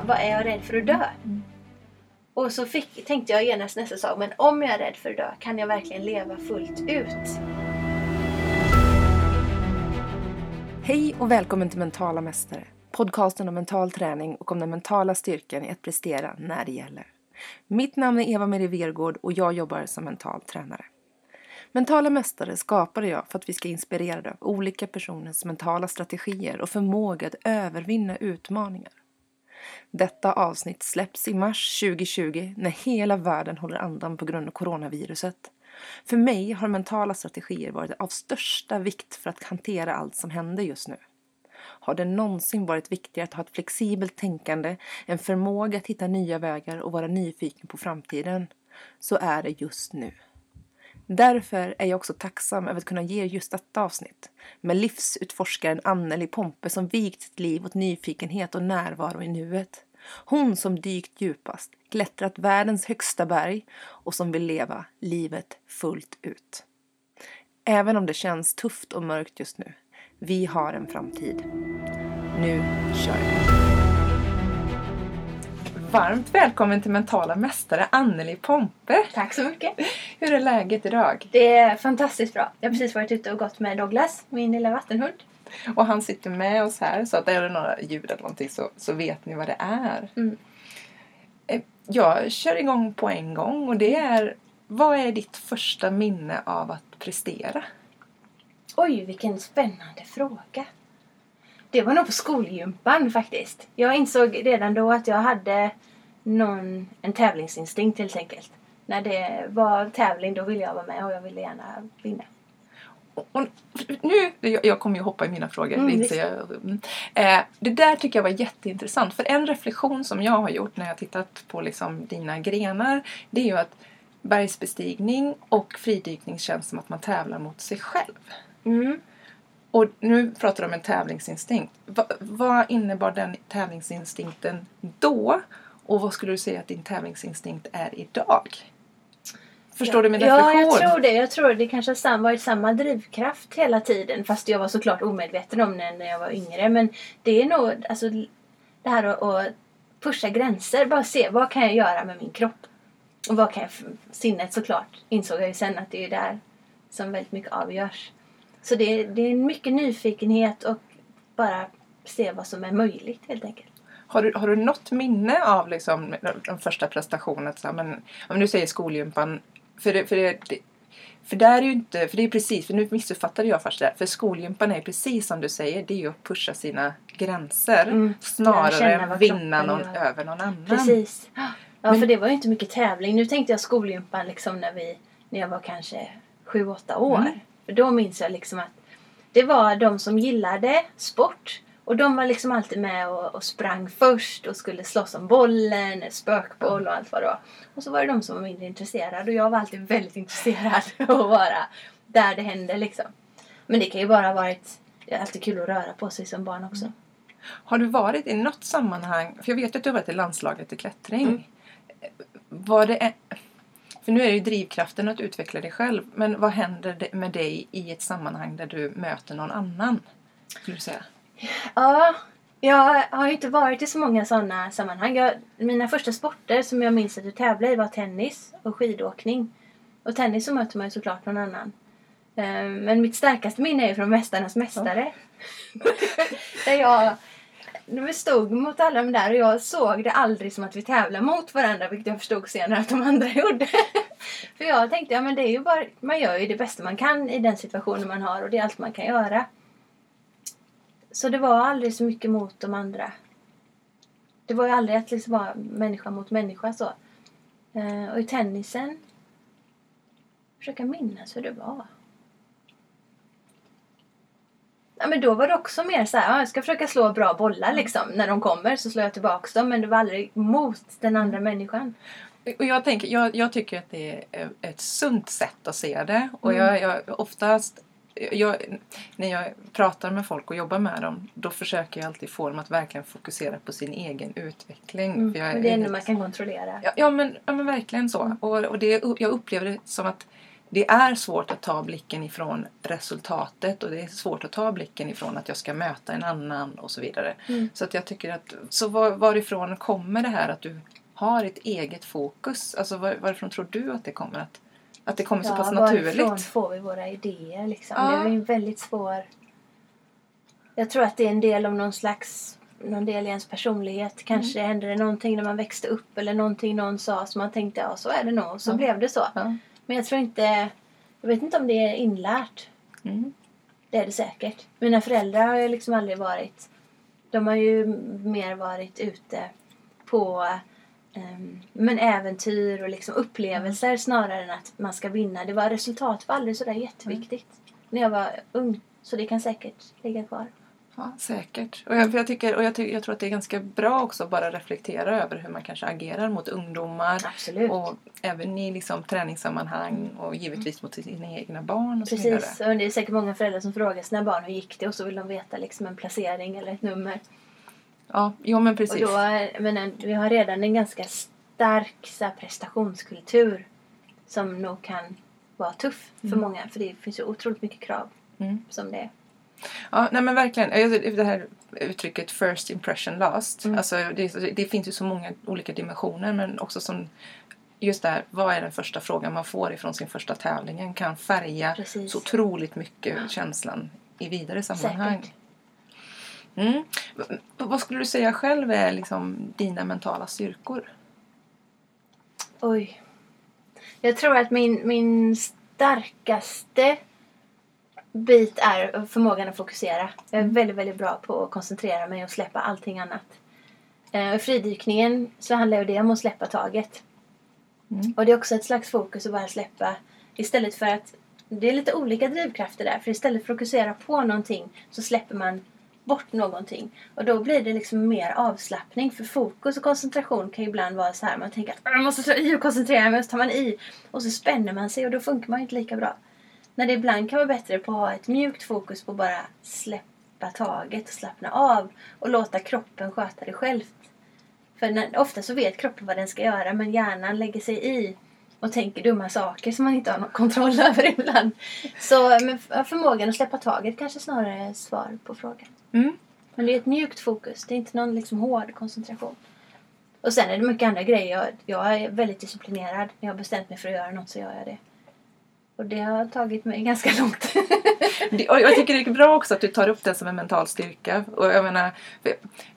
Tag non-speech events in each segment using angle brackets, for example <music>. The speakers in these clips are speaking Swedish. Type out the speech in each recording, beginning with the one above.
vad, vad är jag rädd för att dö? Mm. Och så fick, tänkte jag genast nästa sak, men om jag är rädd för att dö, kan jag verkligen leva fullt ut? Hej och välkommen till Mentala Mästare. Podcasten om mental träning och om den mentala styrkan i att prestera när det gäller. Mitt namn är Eva-Marie Vergård och jag jobbar som mental tränare. Mentala Mästare skapade jag för att vi ska inspirera av olika personers mentala strategier och förmåga att övervinna utmaningar. Detta avsnitt släpps i mars 2020 när hela världen håller andan på grund av coronaviruset. För mig har mentala strategier varit av största vikt för att hantera allt som händer just nu. Har det någonsin varit viktigare att ha ett flexibelt tänkande, en förmåga att hitta nya vägar och vara nyfiken på framtiden, så är det just nu. Därför är jag också tacksam över att kunna ge just detta avsnitt med livsutforskaren Anneli Pompe som vigt sitt liv åt nyfikenhet och närvaro i nuet. Hon som dykt djupast, klättrat världens högsta berg och som vill leva livet fullt ut. Även om det känns tufft och mörkt just nu. Vi har en framtid. Nu kör vi! Varmt välkommen till Mentala Mästare Anneli Pompe. Tack så mycket! Hur är läget idag? Det är fantastiskt bra. Jag har precis varit ute och gått med Douglas, min lilla vattenhund. Och han sitter med oss här så att är det några ljud eller någonting så, så vet ni vad det är. Mm. Eh, Jag kör igång på en gång och det är vad är ditt första minne av att prestera? Oj, vilken spännande fråga. Det var nog på skolgympan faktiskt. Jag insåg redan då att jag hade någon, en tävlingsinstinkt helt enkelt. När det var tävling då ville jag vara med och jag ville gärna vinna. Och, nu, jag, kommer ju hoppa i mina frågor. Mm, det, jag. Mm. Eh, det där tycker jag var jätteintressant. För en reflektion som jag har gjort när jag tittat på liksom dina grenar. Det är ju att bergsbestigning och fridykning känns som att man tävlar mot sig själv. Mm. Och nu pratar du om en tävlingsinstinkt. Va, vad innebar den tävlingsinstinkten då? Och vad skulle du säga att din tävlingsinstinkt är idag? Förstår du min reflektion? Ja, jag tror det. Jag tror det kanske har sam- varit samma drivkraft hela tiden. Fast jag var såklart omedveten om det när jag var yngre. Men det är nog alltså, det här att, att pusha gränser. Bara se vad kan jag göra med min kropp. Och vad kan jag... Sinnet såklart insåg jag ju sen att det är där som väldigt mycket avgörs. Så det, det är mycket nyfikenhet och bara se vad som är möjligt helt enkelt. Har du, har du något minne av liksom, den första prestationen? Så här, men, om du säger skolgympan. För, det, för, det, för där är ju inte, för det är precis, för nu missuppfattade jag först det. För skolgympan är precis som du säger, det är ju att pusha sina gränser. Mm. Snarare än vinna någon gör. över någon annan. Precis. Ja, Men- för det var ju inte mycket tävling. Nu tänkte jag skolgympan liksom när, vi, när jag var kanske sju åtta år. Mm. För då minns jag liksom att det var de som gillade sport. Och de var liksom alltid med och, och sprang först och skulle slåss om bollen, spökboll och allt vad det var. Och så var det de som var mindre intresserade och jag var alltid väldigt intresserad <laughs> av att vara där det hände liksom. Men det kan ju bara ha varit, det är alltid kul att röra på sig som barn också. Har du varit i något sammanhang, för jag vet att du har varit i landslaget i klättring. Mm. Var det, för nu är det ju drivkraften att utveckla dig själv. Men vad händer med dig i ett sammanhang där du möter någon annan? Skulle du säga? Ja, jag har ju inte varit i så många sådana sammanhang. Jag, mina första sporter som jag minns att jag tävlade i var tennis och skidåkning. Och tennis så möter man ju såklart någon annan. Eh, Men mitt starkaste minne är från Mästarnas Mästare. <laughs> där jag vi stod mot alla de där och jag såg det aldrig som att vi tävlade mot varandra vilket jag förstod senare att de andra <laughs> gjorde. För jag tänkte, ja men det är ju bara, man gör ju det bästa man kan i den situationen man har och det är allt man kan göra. Så det var aldrig så mycket mot de andra. Det var ju aldrig att liksom vara människa mot människa så. Eh, och i tennisen försöka minnas hur det var. Ja, men då var det också mer så här, ja, jag ska försöka slå bra bollar liksom. När de kommer så slår jag tillbaks dem men det var aldrig mot den andra människan. Och jag, tänker, jag, jag tycker att det är ett sunt sätt att se det. Och Mm. jag, jag oftast jag, när jag pratar med folk och jobbar med dem då försöker jag alltid få dem att verkligen fokusera på sin egen utveckling. Mm. Det är ändå lite- man kan kontrollera. Ja, ja, men, ja men verkligen så. Mm. Och, och det, jag upplever det som att det är svårt att ta blicken ifrån resultatet och det är svårt att ta blicken ifrån att jag ska möta en annan och så vidare. Mm. Så att jag tycker att, så var, varifrån kommer det här att du har ett eget fokus? Alltså var, varifrån tror du att det kommer? Att, att det kommer så pass varifrån naturligt? får vi våra idéer liksom? Ja. Det är en väldigt svår... Jag tror att det är en del av någon slags... Någon del i ens personlighet. Kanske Mm. hände det någonting när man växte upp eller någonting någon sa som man tänkte ja så är det nog. Så Ja. blev det så. Ja. Men jag tror inte... Jag vet inte om det är inlärt. Mm. Det är det säkert. Mina föräldrar har ju liksom aldrig varit... De har ju mer varit ute på ehm, men äventyr och liksom upplevelser snarare än att man ska vinna. Det var resultat var aldrig sådär jätteviktigt när jag var ung. Så det kan säkert ligga kvar. Ja, säkert. Och jag, jag, tycker, och jag, ty, jag tror att det är ganska bra också att bara reflektera över hur man kanske agerar mot ungdomar. Absolut. Och även i liksom träningssammanhang och givetvis mot sina egna barn och så. Precis. Och det är säkert många föräldrar som frågar sina barn hur gick det och så vill de veta liksom en placering eller ett nummer. Ja, jo men Och precis. då, är- men en- vi har redan en ganska stark så här, prestationskultur som nog kan vara tuff för Mm. många. För det finns ju otroligt mycket krav Mm. som det är. Ja, nej men verkligen. Det här uttrycket first impression last. Mm. Alltså, det, det finns ju så många olika dimensioner men också som just det här, vad är den första frågan man får ifrån sin första tävlingen kan färga Precis. så otroligt mycket känslan i vidare sammanhang. Mm. Vad skulle du säga själv är liksom dina mentala styrkor? Oj. Jag tror att min, min starkaste bit är förmågan att fokusera. Jag är Mm. väldigt, väldigt bra på att koncentrera mig och släppa allting annat. Eh, I fridykningen så handlar ju det om att släppa taget. Mm. Och det är också ett slags fokus att bara släppa istället för att det är lite olika drivkrafter där. För istället för att fokusera på någonting så släpper man bort någonting. Och då blir det liksom mer avslappning. För fokus och koncentration kan ju ibland vara så här. Man tänker att jag måste ta i och koncentrera mig. Och så tar man i. Och så spänner man sig och då funkar man inte lika bra. När det ibland kan vara bättre på att ha ett mjukt fokus på att bara släppa taget och slappna av. Och låta kroppen sköta det självt. För när, ofta så vet kroppen vad den ska göra men hjärnan lägger sig i och tänker dumma saker som man inte har någon kontroll <laughs> över ibland. Så men förmågan att släppa taget kanske snarare är svar på frågan. Mm. Men det är ett mjukt fokus. Det är inte någon liksom hård koncentration. Och sen är det mycket andra grejer. Jag, jag är väldigt disciplinerad. När jag har bestämt mig för att göra något så gör jag det. Och det har tagit mig ganska långt. <laughs> Och jag tycker det är bra också att du tar upp det som en mental styrka. Och jag menar,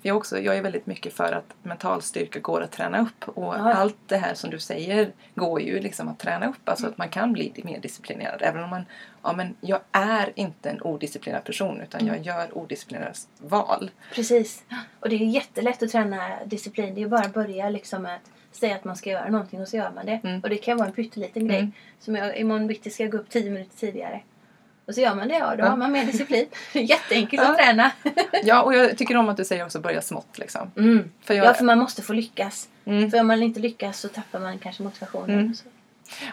jag, också, jag är väldigt mycket för att mental styrka går att träna upp. Och Ja. allt det här som du säger går ju liksom att träna upp. Alltså att man kan bli mer disciplinerad. Även om man, ja men jag är inte en odisciplinerad person utan jag gör odisciplinerade val. Precis. Och det är jättelätt att träna disciplin. Det är bara att börja liksom med att säga att man ska göra någonting och så gör man det. Mm. Och det kan vara en pytteliten grej. Mm. Som jag, imorgon bitti ska jag gå upp 10 minuter tidigare. Och så gör man det ja, då Ja. har man mer disciplin. <laughs> Det är Jätteenkelt Ja. att träna. <laughs> Ja, och jag tycker om att du säger också börja smått liksom. Mm. För jag, Ja, för man måste få lyckas. mm. För om man inte lyckas så tappar man kanske motivationen.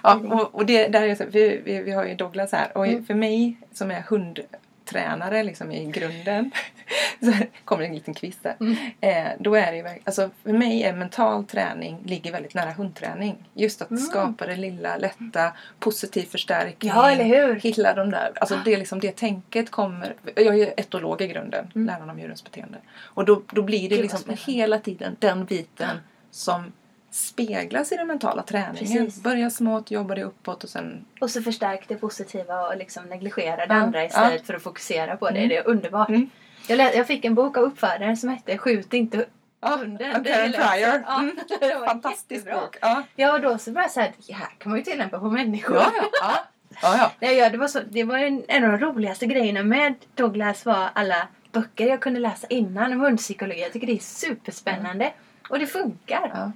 Ja, och, och det där är så, vi, vi, vi har ju Douglas här och Mm. för mig som är hundtränare liksom i grunden <laughs> så kommer en liten quiz där. Mm. Eh, då är det ju, alltså för mig är mental träning ligger väldigt nära hundträning. Just att Mm. skapa det lilla, lätta, positiv förstärkning. Ja, eller hur? Hilla de där, alltså det liksom det tänket kommer. Jag är etolog i grunden, Mm. läran om djurens beteende. Och då, då blir det vad liksom hela tiden den biten som speglas i den mentala träningen. Precis. Börja smått, jobba det uppåt och sen... Och så förstärk det positiva och liksom negligera det Ja, andra istället för att fokusera på det. Mm. Det är underbart. Mm. Jag, lä- jag fick en bok av uppfödaren som hette Skjut inte hunden. Är lätt. Pryor. Ja, Mm. <laughs> var Fantastisk bok. Ja, Ja, och då så bara så här, det här kan man ju tillämpa på människor. ja, ja. ja. ja, ja. Nej, ja, det var, så, det var en, en av de roligaste grejerna med Douglas var alla böcker jag kunde läsa innan om hundpsykologi. Jag tycker det är superspännande. Och det funkar.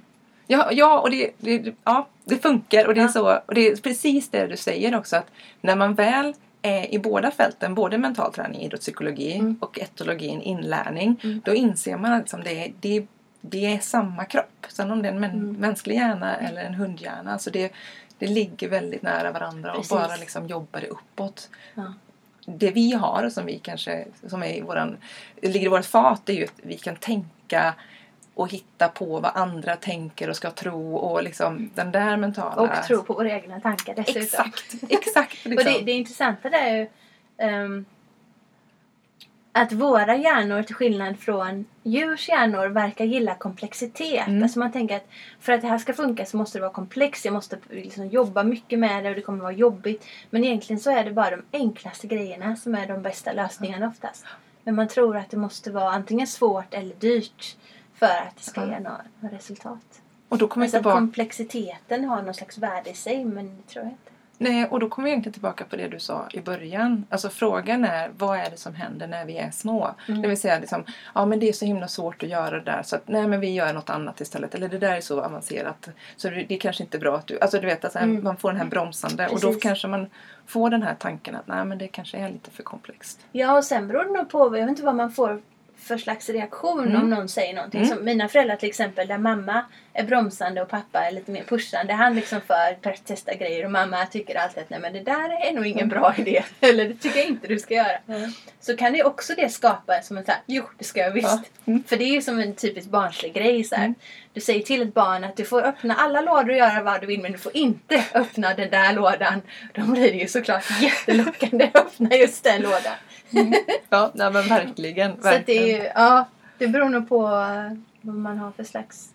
Ja, ja, och det, det, ja, det funkar och det är så. Och det är precis det du säger också att när man väl är i båda fälten, både mental träning, idrottspsykologi Mm. och etologin, inlärning, Mm. då inser man att liksom det, är- det, det är samma kropp. Sen om det är en Mm. mänsklig hjärna eller en hundhjärna, alltså det, det ligger väldigt nära varandra Precis. och bara liksom jobbar det uppåt. Ja. Det vi har, som vi kanske, som är i våran, ligger i vårt fat, är ju att vi kan tänka och hitta på vad andra tänker och ska tro och liksom den där mentala... Och tro på våra egna tankar dessutom. Exakt, <laughs> exakt. Liksom. och det, det intressanta där är ju ehm, att våra hjärnor till skillnad från djurs hjärnor verkar gilla komplexitet. Mm. Alltså man tänker att för att det här ska funka så måste det vara komplext. Jag måste liksom jobba mycket med det och det kommer vara jobbigt. Men egentligen så är det bara de enklaste grejerna som är de bästa lösningarna oftast. Men man tror att det måste vara antingen svårt eller dyrt för att det ska Ja. ge något något resultat. och då kommer Alltså tillbaka... komplexiteten har någon slags värde i sig men det tror jag inte. Nej, och då kommer vi egentligen tillbaka på det du sa i början. Alltså frågan är, vad är det som händer när vi är små? Mm. Det vill säga, liksom, ja men det är så himla svårt att göra det där så att nej men vi gör något annat istället. Eller det där är så avancerat så det, är kanske inte bra att du... Alltså du vet, alltså, Mm. man får den här bromsande och då Precis. kanske man får den här tanken att nej men det kanske är lite för komplext. Ja, och sen beror det nog på, jag vet inte vad man får för slags reaktion Mm. om någon säger någonting. Mm. Som mina föräldrar till exempel, där mamma är bromsande och pappa är lite mer pushande. Han liksom för att testa grejer och mamma tycker alltid att nej men det där är nog ingen bra idé. <laughs> Eller det tycker jag inte du ska göra. Så kan det också det skapa som en såhär, jo det ska jag visst. Ja. Mm. För det är ju som en typisk barnslig grej så här. Mm. Du säger till ett barn att du får öppna alla lådor och göra vad du vill men du får inte öppna den där lådan. Då blir det ju såklart jättelockande att öppna just den lådan. <laughs> Ja, nej men verkligen. Så att det verkligen. är ju, ja, det beror nog på vad man har för slags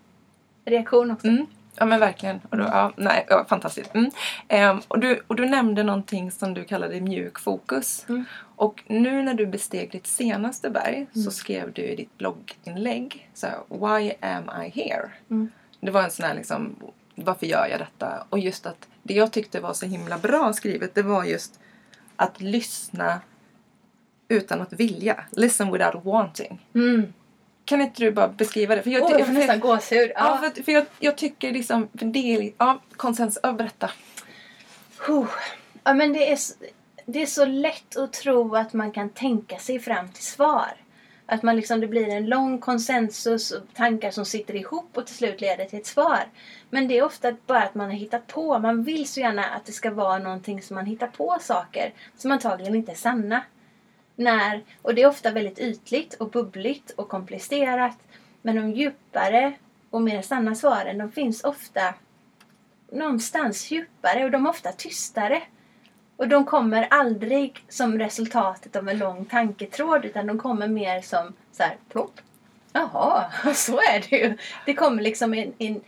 reaktion också. Mm. Ja men verkligen. Och då, ja, nej, ja, fantastiskt. Mm. Ehm, och, du, och du nämnde någonting som du kallade mjuk fokus. Mm. Och nu när du besteg ditt senaste berg så Mm. skrev du i ditt blogginlägg så här, Why am I here? Mm. Det var en sån här liksom, varför gör jag detta? Och just att det jag tyckte var så himla bra skrivet det var just att lyssna utan att vilja. Listen without wanting. Mm. Kan inte du bara beskriva det? För jag, Åh, jag får nästan gåshud. Ja, Ja. för, för jag, jag tycker liksom, för det är, ja, konsens, ja, berätta. Huh. ja, men det är, det är så lätt att tro att man kan tänka sig fram till svar. Att man liksom, det blir en lång konsensus och tankar som sitter ihop och till slut leder till ett svar. Men det är ofta bara att man har hittat på. Man vill så gärna att det ska vara någonting som man hittar på saker som antagligen inte är sanna. När, och det är ofta väldigt ytligt och bubbligt och komplicerat. Men de djupare och mer sanna svaren de finns ofta någonstans djupare och de är ofta tystare. Och de kommer aldrig som resultatet av en lång tanketråd utan de kommer mer som så här plopp. Jaha, <laughs> så är det ju. Det kommer liksom in, in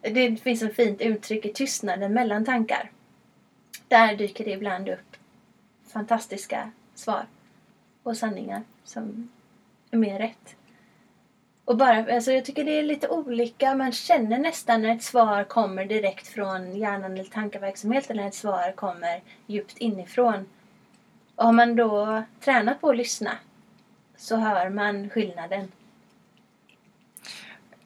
det finns ett fint uttryck i tystnaden mellan tankar. Där dyker det ibland upp fantastiska svar och sanningar som är mer rätt. Och bara, alltså jag tycker det är lite olika. Man känner nästan när ett svar kommer direkt från hjärnan eller tankeverksamheten, när ett svar kommer djupt inifrån. Och har man då tränat på att lyssna så hör man skillnaden.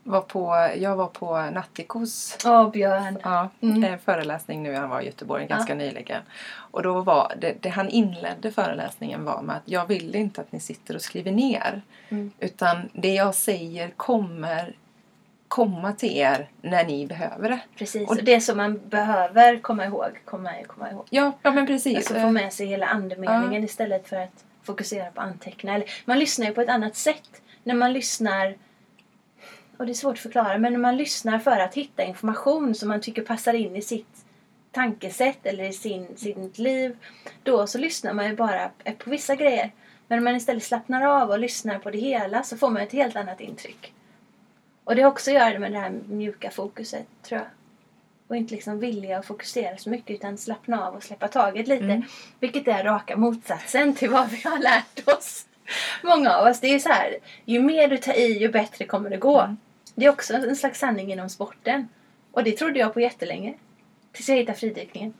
Var på, jag var på Nattikos Björn. ja, Mm. föreläsning nu. Han var i Göteborg ganska nyligen. Och då var det, det han inledde föreläsningen var med att jag vill inte att ni sitter och skriver ner. Mm. Utan det jag säger kommer komma till er när ni behöver det. Precis. Och- det som man behöver komma ihåg, komma, komma ihåg. Ja, ja men precis. Alltså få med sig hela andemeningen istället för att fokusera på anteckna. Eller, man lyssnar ju på ett annat sätt. När man lyssnar, och det är svårt att förklara, men när man lyssnar för att hitta information som man tycker passar in i sitt tankesätt eller i sin, sitt liv. Då så lyssnar man ju bara på vissa grejer. Men om man istället slappnar av och lyssnar på det hela så får man ett helt annat intryck. Och det har också att göra med det här mjuka fokuset, tror jag. Och inte liksom vilja att fokusera så mycket utan slappna av och släppa taget lite. Mm. Vilket är raka motsatsen till vad vi har lärt oss. Många av oss. Det är så här, ju mer du tar i ju bättre kommer det gå. Mm. Det är också en slags sanning inom sporten. Och det trodde jag på jättelänge. Tills jag hittade fridykningen.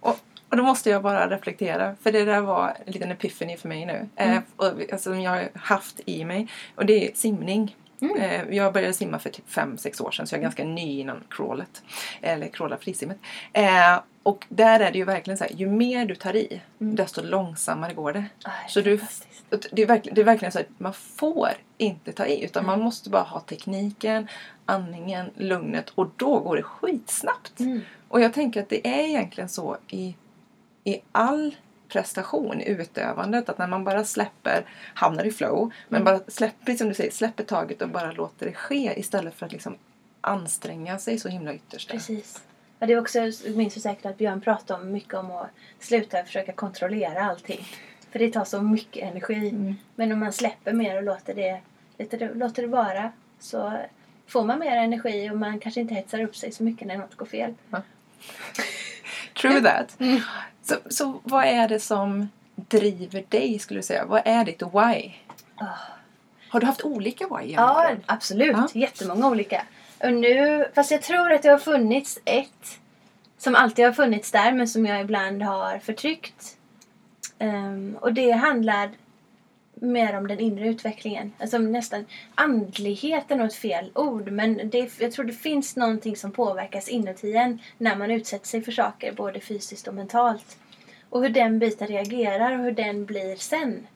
Och, och då måste jag bara reflektera, för det där var en liten epiphany för mig nu. Mm. Eh, och, alltså, som jag har haft i mig. Och det är simning. Mm. Eh, jag började simma för typ 5-6 år sedan så jag är ganska ny inom crawlet. Eller crawla frisimmet. Eh, och där är det ju verkligen så här, ju mer du tar i, Mm. desto långsammare går det. Aj, Så du- Det är, verkligen, det är verkligen så att man får inte ta i utan man måste bara ha tekniken, andningen, lugnet och då går det skitsnabbt. Mm. Och jag tänker att det är egentligen så i, i all prestation i utövandet. Att när man bara släpper, hamnar i flow, men bara släpper, som du säger, släpper taget och bara låter det ske istället för att liksom anstränga sig så himla ytterst. Precis. Ja, det är också, minns ju säkert att Björn pratade om mycket om att sluta försöka kontrollera allting. För det tar så mycket energi. Mm. Men om man släpper mer och låter det, låter det, låter det vara så får man mer energi och man kanske inte hetsar upp sig så mycket när något går fel. <laughs> True that. Så, så vad är det som driver dig skulle du säga? Vad är ditt why? Ah. Har du haft olika why Ja, absolut. Ja. Jättemånga olika. Och nu, fast jag tror att det har funnits ett som alltid har funnits där men som jag ibland har förtryckt. Ehm, och det handlar mer om den inre utvecklingen. Alltså nästan andlighet är nog ett fel ord men det, jag tror det finns någonting som påverkas inuti en när man utsätter sig för saker både fysiskt och mentalt. Och hur den biten reagerar och hur den blir sen.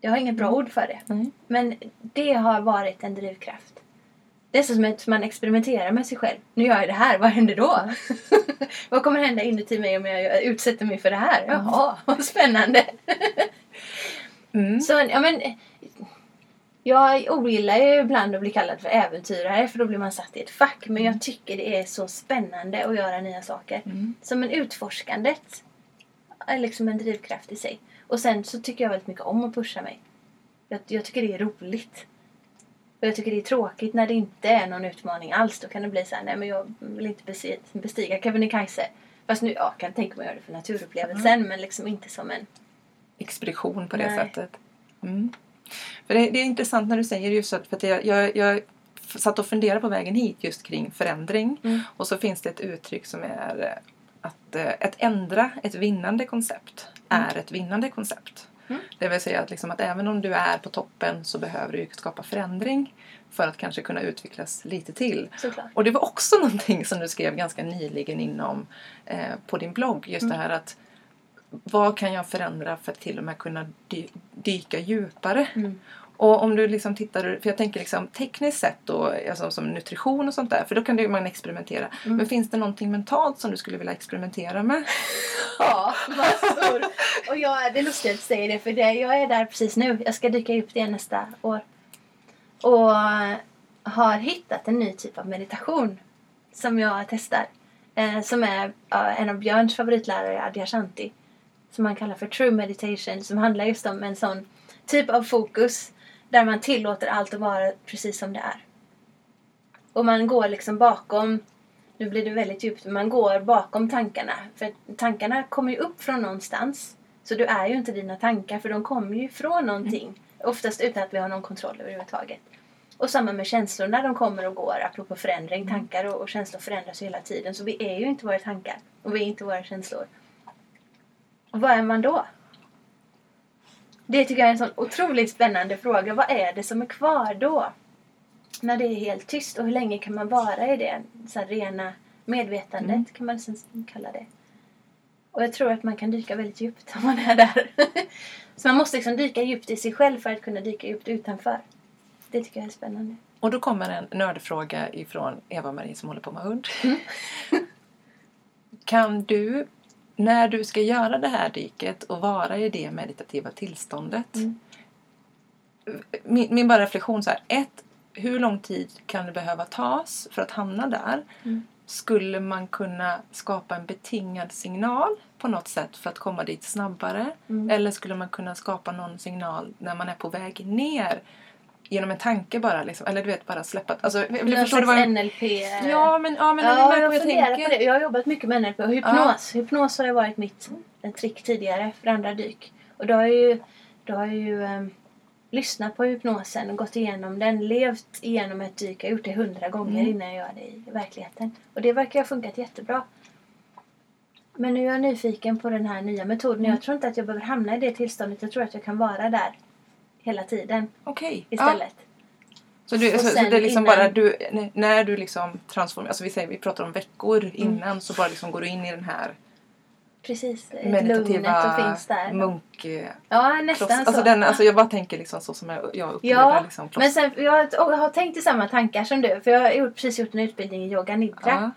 Jag har inget bra ord för det. Nej. Men det har varit en drivkraft. Det är som att man experimenterar med sig själv. Nu gör jag det här, vad händer då? <laughs> vad kommer hända inuti mig om jag utsätter mig för det här? Jaha, <laughs> vad spännande! Mm. så, ja, men, jag ogillar ju ibland att bli kallad för äventyrare för då blir man satt i ett fack. Men jag tycker det är så spännande att göra nya saker. Mm. Som en utforskandet är liksom en drivkraft i sig. Och sen så tycker jag väldigt mycket om att pusha mig. Jag, jag tycker det är roligt. Och jag tycker det är tråkigt när det inte är någon utmaning alls. Då kan det bli så här, nej men jag vill inte besti- bestiga Kebnekaise. Fast nu, ja, kan tänka mig att göra det för naturupplevelsen men liksom inte som en... expedition på det Nej. sättet. Mm. För det, det är intressant när du säger just att, för att jag, jag, jag satt och funderade på vägen hit just kring förändring. Mm. Och så finns det ett uttryck som är att eh, ett ändra ett vinnande koncept är ett vinnande koncept. Mm. Det vill säga att, liksom att även om du är på toppen så behöver du skapa förändring för att kanske kunna utvecklas lite till. Såklart. Och det var också <laughs> någonting som du skrev ganska nyligen inom eh, på din blogg. Just det här att vad kan jag förändra för att till och med kunna dy- dyka djupare? Mm. Och om du liksom tittar, för jag tänker liksom tekniskt sett då, alltså som nutrition och sånt där, för då kan ju man experimentera. Mm. Men finns det någonting mentalt som du skulle vilja experimentera med? <laughs> Ja, massor. Och jag, det är lustigt att du säger det för det, jag är där precis nu. Jag ska dyka upp det nästa år. Och har hittat en ny typ av meditation som jag testar. Eh, som är ja, en av Björns favoritlärare, Adyashanti. Som man kallar för true meditation. Som handlar just om en sån typ av fokus där man tillåter allt att vara precis som det är. Och man går liksom bakom nu blir det väldigt djupt, men man går bakom tankarna. För tankarna kommer ju upp från någonstans. Så du är ju inte dina tankar, för de kommer ju från någonting. Oftast utan att vi har någon kontroll överhuvudtaget. Och samma med känslorna, de kommer och går. Apropå förändring, tankar och, och känslor förändras ju hela tiden. Så vi är ju inte våra tankar. Och vi är inte våra känslor. Och vad är man då? Det tycker jag är en sån otroligt spännande fråga. Vad är det som är kvar då? När det är helt tyst och hur länge kan man vara i det? Så rena medvetandet Mm. kan man kalla det. Och jag tror att man kan dyka väldigt djupt om man är där. <laughs> så man måste liksom dyka djupt i sig själv för att kunna dyka djupt utanför. Det tycker jag är spännande. Och då kommer en nördfråga ifrån Eva-Marie som håller på med hund. Mm. <laughs> kan du, när du ska göra det här dyket och vara i det meditativa tillståndet. Mm. Min, min bara reflektion så här. Ett, hur lång tid kan det behöva tas för att hamna där? Mm. Skulle man kunna skapa en betingad signal på något sätt för att komma dit snabbare? Mm. Eller skulle man kunna skapa någon signal när man är på väg ner? Genom en tanke bara liksom. Eller du vet bara släppa. Alltså, jag, du vad slags jag... NLP. Ja men, ja, men ja, jag jag på tänker? det. Jag har jobbat mycket med NLP och hypnos. Hypnos har ju varit mitt en trick tidigare för andra dyk. Och då har jag ju, då har jag ju ehm, lyssnat på hypnosen och gått igenom den. Levt igenom ett dyk. Jag har gjort det hundra gånger Mm. innan jag gör det i verkligheten. Och det verkar ha funkat jättebra. Men nu är jag nyfiken på den här nya metoden. Mm. Jag tror inte att jag behöver hamna i det tillståndet. Jag tror att jag kan vara där hela tiden Okej. Ja. istället. Så, du, så, så det är liksom innan- bara du, när du liksom transformerar, alltså vi säger vi pratar om veckor innan så bara liksom går du in i den här Precis. Meditativa finns där. munk... eh, Ja, kloss- nästan så. Alltså, den, alltså jag bara tänker liksom så som jag, jag upplever Ja, liksom kloss- Men sen, jag har- tänkt i samma tankar som du. För jag har precis gjort en utbildning i yoga nidra. Ja.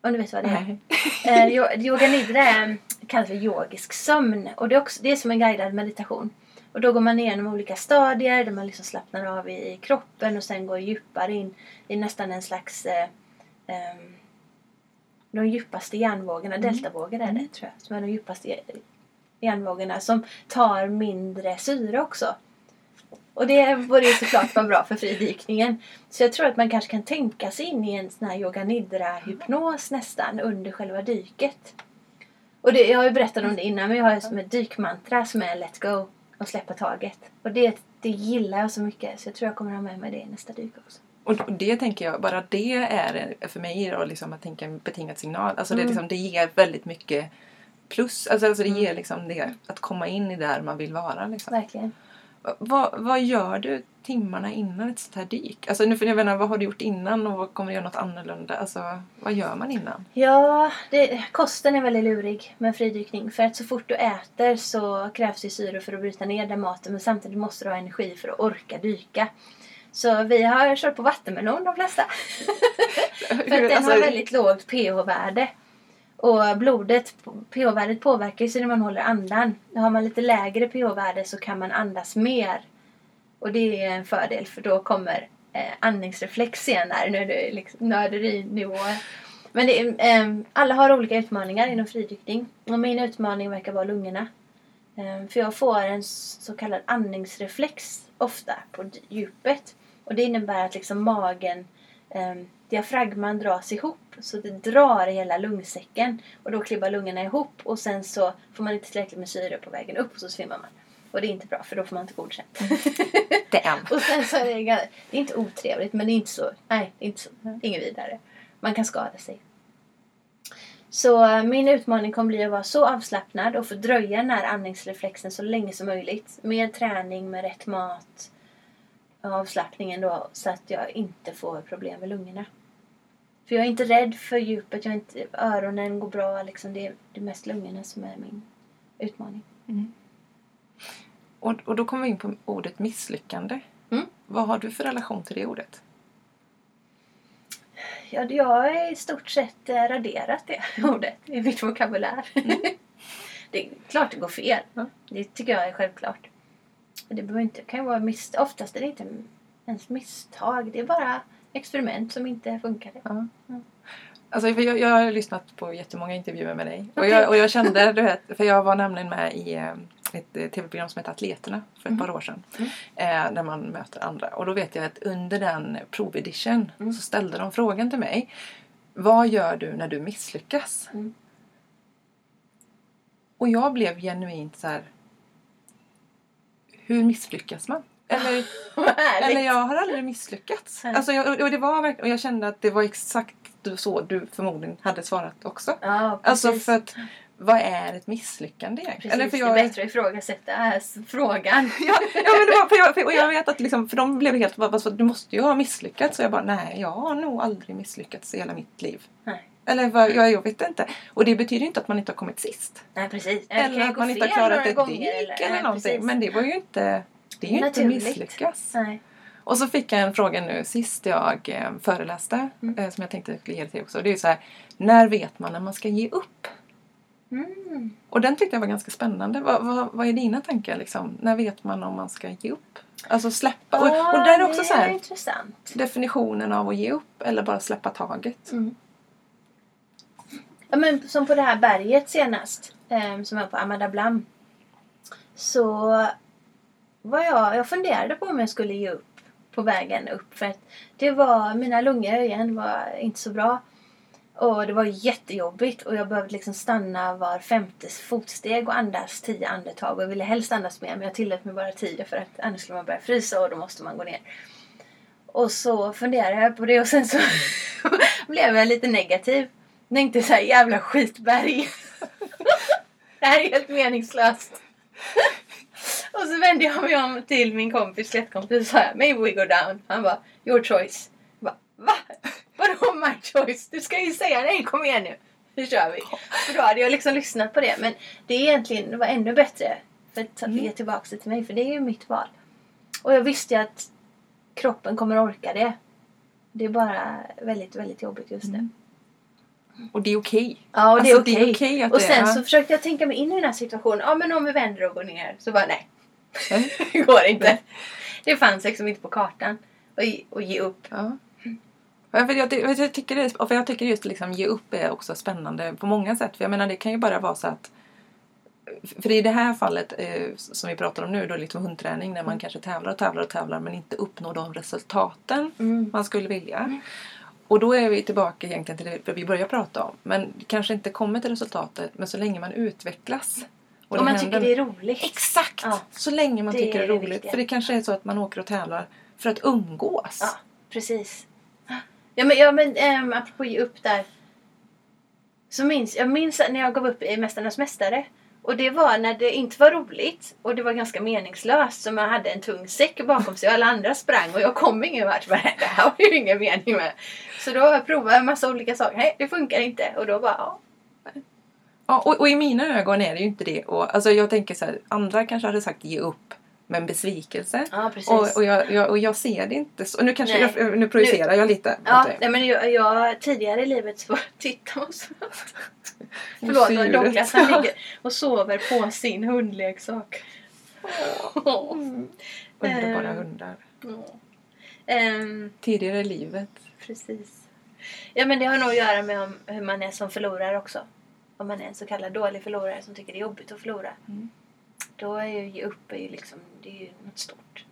Om du vet vad det är. <laughs> Eh, yo- yoga nidra kallas för yogisk sömn. Och det är, också, det är som en guidad meditation. Och då går man igenom olika stadier där man liksom slappnar av i, i kroppen och sen går djupare in i nästan en slags eh, ehm, de djupaste hjärnvågorna, Mm. deltavågor är det tror jag, som är de djupaste hjärnvågorna som tar mindre syre också. Och det borde ju såklart vara bra för fridykningen. Så jag tror att man kanske kan tänka sig in i en sån här yoga nidra hypnos nästan under själva dyket. Och det, jag har ju berättat om det innan men jag har ju som ett dykmantra som är let go och släppa taget. Och det, det gillar jag så mycket så jag tror jag kommer ha med mig det i nästa dyk också. Och det tänker jag, bara det är för mig då liksom att tänka en betingad signal. Alltså det, Mm. liksom, det ger väldigt mycket plus. Alltså, alltså det Mm. ger liksom det att komma in i där man vill vara. Liksom. Verkligen. Vad, vad gör du timmarna innan ett sånt här dyk? Alltså nu för jag menar, vad har du gjort innan och vad kommer du göra något annorlunda? Alltså vad gör man innan? Ja, det, kosten är väldigt lurig med fridykning. För att så fort du äter så krävs det syre för att bryta ner den maten. Men samtidigt måste du ha energi för att orka dyka. Så vi har kört på vattenmelon de flesta. <laughs> för att den Alltså, har väldigt lågt pH-värde. Och blodet, pH-värdet påverkar ju sig när man håller andan. Har man lite lägre pH-värde så kan man andas mer. Och det är en fördel för då kommer eh, andningsreflex senare. Nu är det liksom nörderinivåer. Men det eh, alla har olika utmaningar inom fridykning. Och min utmaning verkar vara lungorna. Eh, för jag får en så kallad andningsreflex ofta på djupet. Och det innebär att liksom magen, eh, diafragman dras ihop. Så det drar hela lungsäcken. Och då klibbar lungorna ihop och sen så får man inte tillräckligt med syre på vägen upp och så svimmar man. Och det är inte bra för då får man inte godkänt. <laughs> Och sen så är det, det är inte otrevligt men det är inte så, nej, det är inte så, inget vidare. Man kan skada sig. Så eh, min utmaning kommer bli att vara så avslappnad och fördröja den här andningsreflexen så länge som möjligt. Med träning, med rätt mat, avslappningen då så att jag inte får problem med lungorna. För jag är inte rädd för djupet, jag är inte, öronen går bra liksom. Det är, det mest lungorna som är min utmaning. Och, och då kommer vi in på ordet misslyckande. Mm. Vad har du för relation till det ordet? Ja, det- jag har i stort sett eh, raderat det <laughs> ordet i mitt vokabulär. <laughs> det är klart det går fel. Det tycker jag är självklart. Det behöver inte, kan ju vara mis, oftast är det inte ens misstag. Det är bara experiment som inte funkade. Ja. Alltså, för jag, jag har lyssnat på jättemånga intervjuer med dig. Och Okej. jag, och jag kände, du vet, för jag var nämligen med i eh, ett eh, tv-program som heter Atleterna för ett Mhm. par år sedan. Mm. Eh, där man möter andra. Och då vet jag att under den provedition Mm. så ställde de frågan till mig. Vad gör du när du misslyckas? Mm. Och jag blev genuint så här. Hur misslyckas man? Eller, <laughs> eller jag har aldrig misslyckats. Nej. Alltså jag, och, det var verkligen, och jag kände att det var exakt så du förmodligen hade svarat också. Ja, precis. Alltså för att vad är ett misslyckande egentligen? precis. för jag, Det är bättre att ifrågasätta äh, frågan. <laughs> ja, ja, men det var, för jag, för, och jag vet att liksom, för de blev helt bara, du måste ju ha misslyckats. Så jag bara, nej jag har nog aldrig misslyckats i hela mitt liv. Nej. Eller vad, jag, jag vet inte. Och det betyder inte att man inte har kommit sist. Nej, precis. Eller ju att man inte har klarat ett gånger, dyk eller nej, någonting. precis. Men det var ju inte, det är ju inte Naturligt. misslyckas. Nej. Och så fick jag en fråga nu sist jag eh, föreläste. Mm. Eh, som jag tänkte jag skulle ge till också. Det är ju så här, när vet man när man ska ge upp? Mm. Och den tyckte jag var ganska spännande. Vad, vad, vad är dina tankar liksom? När vet man om man ska ge upp? Alltså släppa. Och, och där är också så är här intressant. definitionen av att ge upp eller bara släppa taget. Mm. Ja, men som på det här berget senast, eh, som var på Amada Blam. Så var jag, jag funderade på om jag skulle ge upp på vägen upp. För att det var, mina lungor igen var inte så bra. Och det var jättejobbigt och jag behövde liksom stanna var femte fotsteg och andas tio andetag. Och jag ville helst andas mer men jag tillät mig bara tio för att annars skulle man börja frysa och då måste man gå ner. Och så funderade jag på det och sen så <laughs> blev jag lite negativ. Tänkte såhär, jävla skitberg. <laughs> det här är helt meningslöst och så vände jag mig om till min kompis, släktkompis och sa maybe we go down. Han bara, your choice. Jag bara, va? Vadå my choice? Du ska ju säga nej, kom igen nu. Nu kör vi. För då hade jag liksom lyssnat på det. Men det är egentligen, det var ännu bättre. För att Mm. ge tillbaka det till mig, för det är ju mitt val. Och jag visste ju att kroppen kommer orka det. Det är bara väldigt, väldigt jobbigt just nu. Mm. Och det är okej. Ja, och det Alltså, är okej. okej att och sen är- så försökte jag tänka mig in i den här situationen. Ja, men om vi vänder och går ner. Så bara nej. Det går inte. Det fanns liksom inte på kartan. Och, ge- och ge upp. Ja. Ja, för Jag, jag, jag, tycker det, för jag tycker just liksom ge upp är också spännande på många sätt. För jag menar det kan ju bara vara så att för i det här fallet eh, som vi pratar om nu då liksom hundträning när man kanske tävlar och tävlar och tävlar men inte uppnår de resultaten Mm. man skulle vilja. Och då är vi tillbaka egentligen till det vi började prata om. Men kanske inte kommer till resultatet men så länge man utvecklas. Och, det man tycker det är roligt. Exakt! Ja. Så länge man Det tycker det är det roligt. viktiga. För det kanske är så att man åker och tävlar för att umgås. Ja, precis. Ja, men, ja, men ähm, apropå ge upp där. Så minns, jag minns när jag gav upp i Mästarnas Mästare. Och det var när det inte var roligt och det var ganska meningslöst. Så man hade en tung säck bakom sig och alla andra sprang och jag kom ingen vart. Det här var ju ingen mening med. Så då har jag en massa olika saker. Nej, det funkar inte. Och då bara, ja. Ja, och, och i mina ögon är det ju inte det. Och, alltså jag tänker så här, andra kanske hade sagt ge upp med en besvikelse. Ja. Och, och, jag, jag, och jag ser det inte så. Nu kanske Nej. jag, nu projicerar jag lite. Ja, nej, men jag, jag, tidigare i livet så titta och så. <laughs> Förlåt, Syret. Douglas han ligger och sover på sin hundleksak. <laughs> Underbara Ehm. hundar. Ehm, Tidigare i livet. precis. Ja men det har nog att göra med om, hur man är som förlorare också. Om man är en så kallad dålig förlorare som tycker det är jobbigt att förlora. Mm. Då är ju ge upp är ju liksom, det är ju något stort.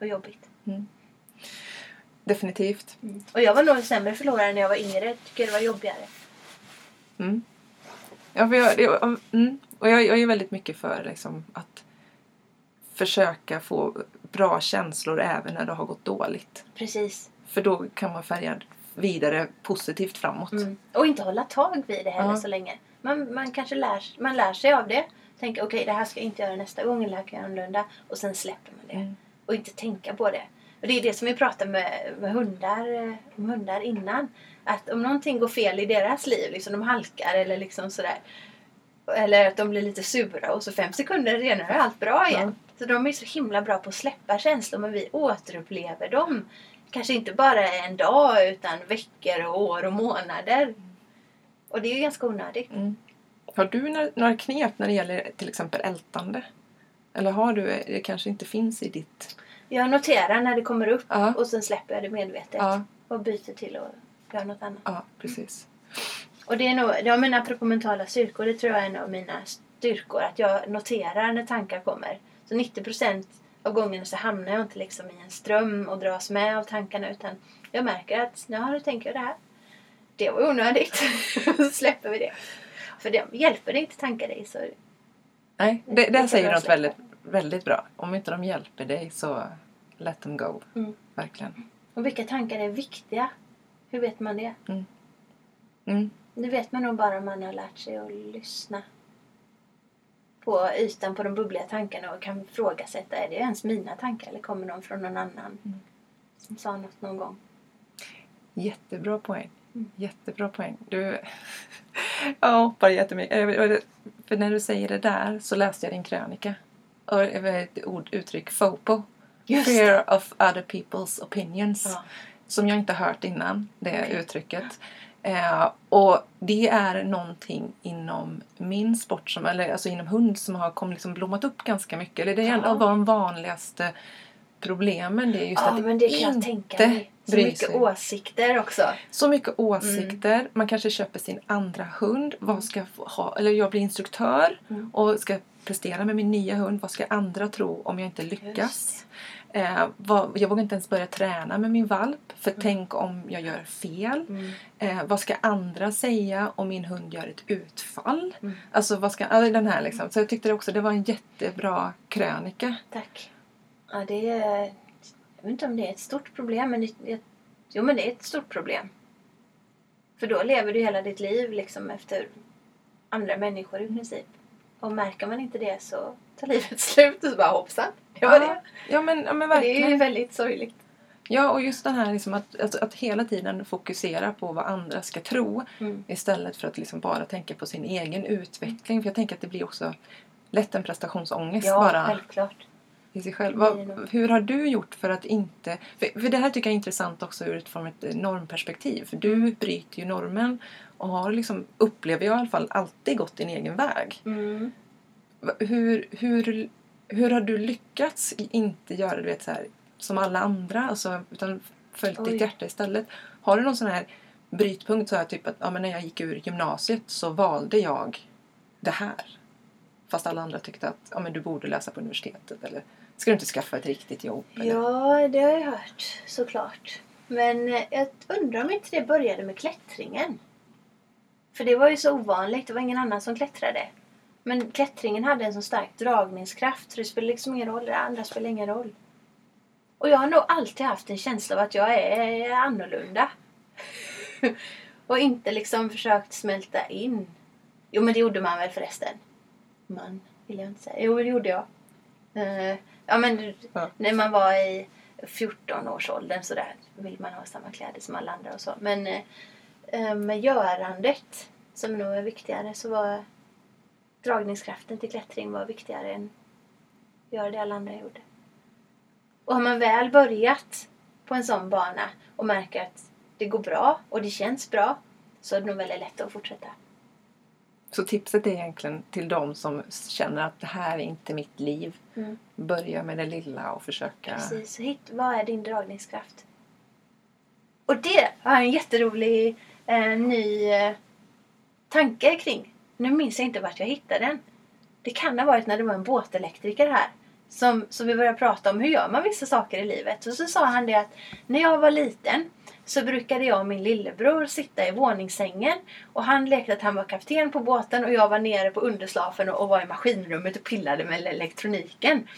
Och jobbigt. Definitivt. Och jag var nog en sämre förlorare när jag var yngre. Tycker det var jobbigare. Mm. Ja, för jag, jag, mm. Och jag, jag är väldigt mycket för liksom, att försöka få bra känslor även när det har gått dåligt. Precis. För då kan man färga vidare positivt framåt. Mm. Och inte hålla tag vid det heller Ja. så länge. Man, man kanske lär, man lär sig av det. Tänker okej det här ska jag inte göra nästa gång eller det här kan jag göra annorlunda. Och sen släpper man det. Mm. Och inte tänka på det. Och det är det som vi pratade med, med hundar, om hundar innan. Att om någonting går fel i deras liv, liksom de halkar eller liksom sådär. Eller att de blir lite sura och så fem sekunder senare är allt bra igen. Så de är så himla bra på att släppa känslor men vi återupplever dem. Kanske inte bara en dag utan veckor och år och månader. Och det är ju ganska onödigt. Mm. Har du några, knep när det gäller till exempel ältande? Eller har du, det kanske inte finns i ditt... Jag noterar när det kommer upp Ja, och sen släpper jag det medvetet. ja, Och byter till att göra något annat. ja precis. Och det är nog, ja men apropå mentala styrkor, det tror jag är en av mina styrkor. Att jag noterar när tankar kommer. Så 90% av gångerna så hamnar jag inte liksom i en ström och dras med av tankarna utan jag märker att ja, nu tänker jag det här. Det var onödigt. <laughs> så släpper vi det. För det hjälper det inte tankar dig så Nej, det, Det det säger något väldigt, väldigt bra. Om inte de hjälper dig så let them go. Mm. Verkligen. Och vilka tankar är viktiga? Hur vet man det? Mm. Det vet man nog bara om man har lärt sig att lyssna på ytan på de bubbliga tankarna och kan ifrågasätta, är det ens mina tankar eller kommer de från någon annan Mm. som sa något någon gång? Jättebra poäng. Mm. Jättebra poäng. Du... <laughs> jag hoppar jättemycket. Eh, För när du säger det där så läste jag din krönika. Och var ett ord, uttryck, FOPO. Just Fear of other people's opinions. Ja. Som jag inte hört innan, det Okej. uttrycket. Eh, och det är någonting inom min sport, som, eller alltså inom hund, som har kom, liksom blommat upp ganska mycket. Eller det är en av de vanligaste problemen. Det är just Ja, att men det kan jag inte tänka mig. Så mycket sig. åsikter också. Så mycket åsikter. Man kanske köper sin andra hund. Vad ska jag ha? Eller jag blir instruktör Mm. och ska prestera med min nya hund. Vad ska andra tro om jag inte lyckas? Eh, vad, jag vågar inte ens börja träna med min valp. För tänk om jag gör fel. Mm. Eh, vad ska andra säga om min hund gör ett utfall? Mm. Alltså vad ska, alltså den här liksom. Så jag tyckte det också det var en jättebra krönika. Tack. Ja, det är... Jag vet inte om det är ett stort problem, men det, jo, men det är ett stort problem. För då lever du hela ditt liv liksom efter andra människor i princip. Och märker man inte det så tar livet <laughs> slut och så bara hoppsan, <laughs> var det. Ja men, ja, men Det är verkligen. väldigt sorgligt. Ja, och just det här liksom att, att, att hela tiden fokusera på vad andra ska tro Mm. istället för att liksom bara tänka på sin egen utveckling. För jag tänker att det blir också lätt en prestationsångest Ja, bara. självklart. i sig själv. Vad, nog. hur har du gjort för att inte... För, för det här tycker jag är intressant också ur ett, från ett normperspektiv. För du bryter ju normen och har liksom, upplever jag i alla fall, alltid gått din egen väg. Mm. Hur, hur, hur har du lyckats inte göra du vet, så här, som alla andra, alltså, utan följt Oj. ditt hjärta istället? Har du någon sån här brytpunkt, så här, typ att ja, men när jag gick ur gymnasiet så valde jag det här? Fast alla andra tyckte att ja, men du borde läsa på universitetet eller ska du inte skaffa ett riktigt jobb? Eller? Ja, det har jag hört såklart. Men eh, jag undrar om inte det började med klättringen. För det var ju så ovanligt. Det var ingen annan som klättrade. Men klättringen hade en så stark dragningskraft så det spelar liksom ingen roll. Det andra spelar ingen roll. Och jag har nog alltid haft en känsla av att jag är annorlunda. <laughs> och inte liksom försökt smälta in. Jo, men det gjorde man väl förresten. Man vill jag inte säga. Jo, det gjorde jag. Eh, ja, men Ja. när man var i 14 års åldern så där vill man ha samma kläder som alla andra och så. Men eh, med görandet, som nog är viktigare, så var dragningskraften till klättring var viktigare än att göra det alla andra gjorde. Och har man väl börjat på en sån bana och märker att det går bra och det känns bra så är det nog väldigt lätt att fortsätta. Så tipset är egentligen till de som känner att det här är inte mitt liv. Mm. Börja med det lilla och försöka... Precis, så hitt, vad är din dragningskraft? Och det har jag en jätterolig eh, ny eh, tanke kring. Nu minns jag inte vart jag hittade den. Det kan ha varit när det var en båtelektriker här. Som, som vi började prata om hur gör man vissa saker i livet. Och så sa han det att när jag var liten så brukade jag och min lillebror sitta i våningssängen. Och han lekte att han var kapten på båten och jag var nere på underslafen och, och var i maskinrummet och pillade med elektroniken.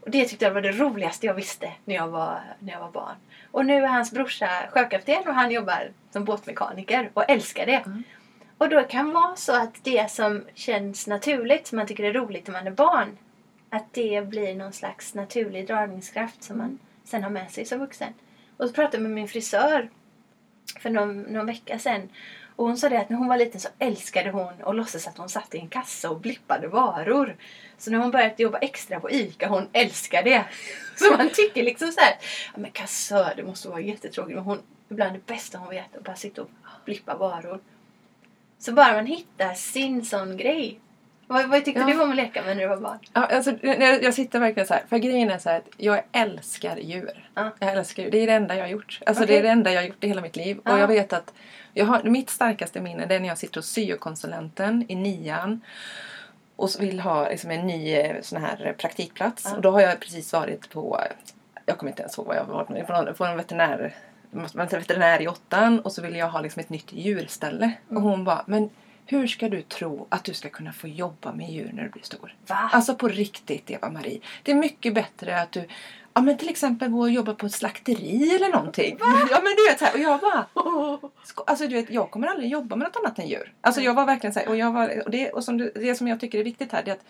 Och det tyckte jag var det roligaste jag visste när jag var, när jag var barn. Och nu är hans brorsa sjökapten och han jobbar som båtmekaniker och älskar det. Mm. Och då kan det vara så att det som känns naturligt, som man tycker är roligt när man är barn, att det blir någon slags naturlig dragningskraft som man sen har med sig som vuxen. Och så pratade jag med min frisör för någon, någon vecka sedan. Och hon sa det att när hon var liten så älskade hon att låtsas att hon satt i en kassa och blippade varor. Så när hon började jobba extra på ICA, hon älskar det. <laughs> Så man tycker liksom så här, ja men kassör, det måste vara jättetråkigt. Men hon, ibland det bästa hon vet är att bara sitta och blippa varor. Så bara man hittar sin sån grej. Vad, vad tyckte Ja. du om att leka med när du var barn? Ja, alltså, jag, jag sitter verkligen så här. För grejen är så här att jag älskar djur. Ja. Jag älskar djur. Det är det enda jag har gjort. Alltså Okej. det är det enda jag har gjort i hela mitt liv. Ja. Och jag vet att jag har, mitt starkaste minne det är när jag sitter hos syokonsulenten i nian. Och vill ha liksom, en ny eh, sån här praktikplats. Ja. Och då har jag precis varit på, jag kommer inte ens ihåg vad jag med, på någon, på en veterinär man är veterinär i åttan och så ville jag ha liksom ett nytt djurställe. Och Mm. hon bara, men hur ska du tro att du ska kunna få jobba med djur när du blir stor? Va? Alltså på riktigt Eva-Marie. Det är mycket bättre att du Ja men till exempel gå och jobba på ett slakteri eller någonting. <laughs> Ja men du vet så här, och jag bara <laughs> Alltså du vet jag kommer aldrig jobba med något annat än djur. Alltså jag var verkligen så här, och jag var och det och som du, det som jag tycker är viktigt här det är att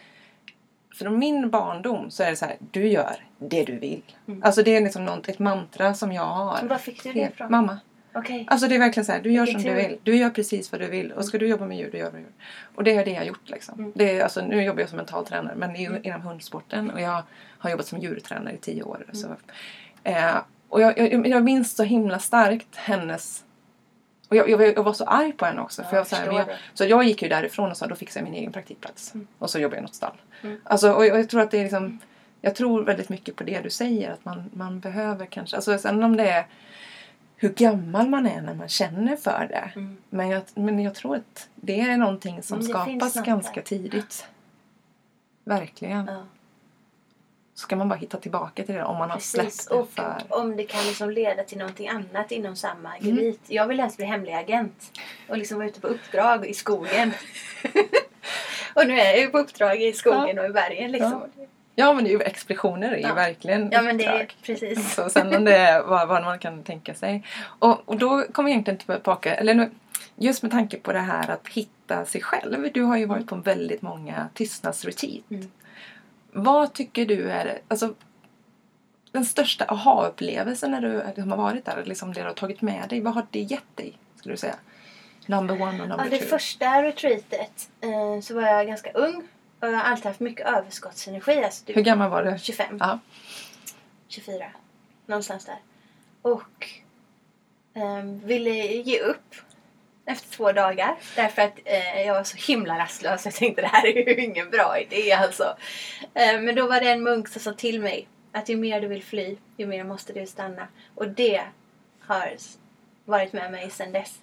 från min barndom så är det så här, du gör det du vill. Mm. Alltså det är liksom något, ett mantra som jag har. Var fick du det ifrån? Mamma. Okej. Alltså det är verkligen så här, du gör som du vill. Du gör precis vad du vill. Och ska du jobba med djur, då gör du djur. Och det är det jag har gjort liksom. Mm. Det är, alltså, nu jobbar jag som mental tränare men det är ju Mm. inom hundsporten och jag har jobbat som djurtränare i tio år. Mm. Så, eh, och jag, jag, jag minns så himla starkt hennes och jag, jag, jag var så arg på henne också. Ja, för jag, så, här, jag, så jag gick ju därifrån och sa då fixar jag min egen praktikplats. Mm. Och så jobbar jag i något stall. Mm. Alltså, och jag, tror att det är liksom jag tror väldigt mycket på det du säger. Att man, man behöver kanske, alltså sen om det är hur gammal man är när man känner för det. Mm. Men jag, men jag tror att det är någonting som Mm, skapas ganska där. tidigt. Verkligen. Ja. Så ska man bara hitta tillbaka till det om man har Precis. släppt det Och för... om det kan liksom leda till någonting annat inom samma Mm. gebit. Jag vill helst bli hemlig agent. Och liksom vara ute på uppdrag i skogen. <laughs> och nu är jag ju på uppdrag i skogen och i bergen liksom. Ja men det är ju expeditioner är ju Ja. verkligen Ja men det är precis. Så sen om det är vad, vad man kan tänka sig. Och, och då kommer jag egentligen tillbaka, eller nu, just med tanke på det här att hitta sig själv. Du har ju varit på väldigt många tystnadsretreat. Mm. Vad tycker du är alltså, den största aha-upplevelsen när du liksom har varit där? Liksom det du har tagit med dig. Vad har det gett dig? Skulle du säga? Number one och number Ja, det two. första retreatet eh, så var jag ganska ung. Och jag har alltid haft mycket överskottsenergi. Alltså, du- Hur gammal var du? 25. Ja. 24. Någonstans där. Och ehm, ville ge upp efter två dagar. Därför att eh, jag var så himla rastlös. Jag tänkte det här är ju ingen bra idé alltså. Eh, men då var det en munk som sa till mig att ju mer du vill fly, ju mer måste du stanna. Och det har varit med mig sedan dess.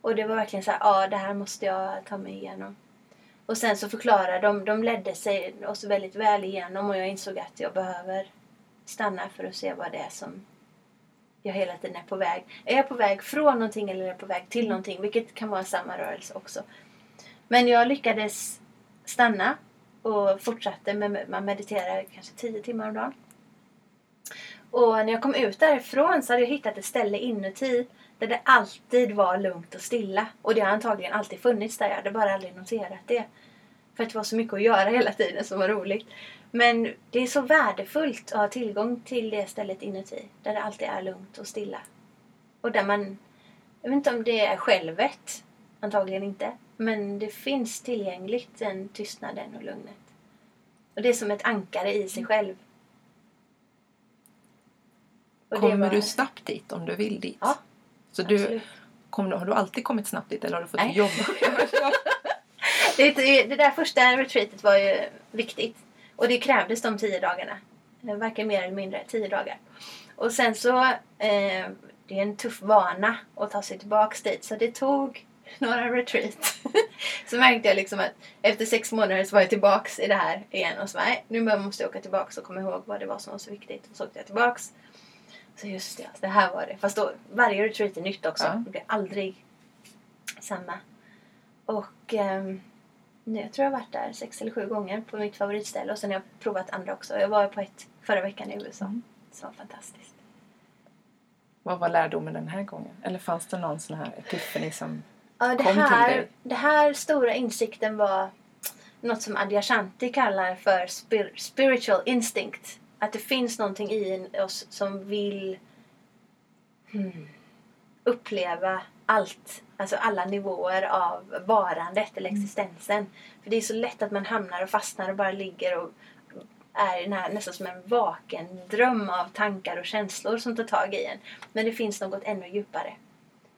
Och det var verkligen så här, ja det här måste jag ta mig igenom. Och sen så förklarade de, de ledde sig oss väldigt väl igenom och jag insåg att jag behöver stanna för att se vad det är som jag hela tiden är på väg. Är jag på väg från någonting eller är jag på väg till någonting? Vilket kan vara samma rörelse också. Men jag lyckades stanna och fortsatte med, man mediterar kanske 10 timmar om dagen. Och när jag kom ut därifrån så hade jag hittat ett ställe inuti där det alltid var lugnt och stilla. Och det har antagligen alltid funnits där. Jag hade bara aldrig noterat det. För att det var så mycket att göra hela tiden som var roligt. Men det är så värdefullt att ha tillgång till det stället inuti. Där det alltid är lugnt och stilla. Och där man... Jag vet inte om det är självet. Antagligen inte. Men det finns tillgängligt den tystnaden och lugnet. Och det är som ett ankare i sig själv. Och Kommer var- du snabbt dit om du vill dit? Ja, Så du, absolut. kom, har du alltid kommit snabbt dit eller har du fått Nej. jobba? <laughs> Det, det, det där första retreatet var ju viktigt. Och det krävdes de tio dagarna. Eh, Varken mer eller mindre. Tio dagar. Och sen så, eh, det är en tuff vana att ta sig tillbaks dit. Så det tog <laughs> några retreat. <laughs> så märkte jag liksom att efter sex månader så var jag tillbaks i det här igen. Och så bara, nu måste jag åka tillbaks och komma ihåg vad det var som var så viktigt. Och så åkte jag tillbaks. Så just det, det här var det. Fast då, varje retreat är nytt också. Ja. Det blir aldrig samma. Och ehm, nu, jag tror jag har varit där sex eller sju gånger på mitt favoritställe och sen har jag provat andra också. Jag var på ett förra veckan i USA. Mm. Som var fantastiskt. Vad var lärdomen den här gången? Eller fanns det någon sån här epiphany som... Ja, Kom till här, dig. det här stora insikten var något som Adyashanti kallar för spir- spiritual instinct. Att det finns någonting i oss som vill hmm, uppleva allt. Alltså alla nivåer av varandet eller existensen. För det är så lätt att man hamnar och fastnar och bara ligger och är här, nästan som en vaken dröm av tankar och känslor som tar tag i en. Men det finns något ännu djupare.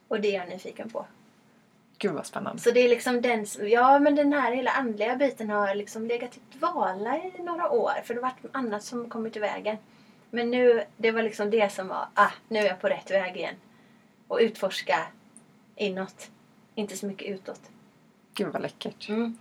Och det är jag nyfiken på. Gud vad spännande. Så det är liksom den, ja men den här hela andliga biten har liksom legat i dvala i några år. För det har varit annat som kommit i vägen. Men nu, det var liksom det som var, ah, nu är jag på rätt väg igen. Och utforska inåt. Inte så mycket utåt. Gud vad läckert. Mm.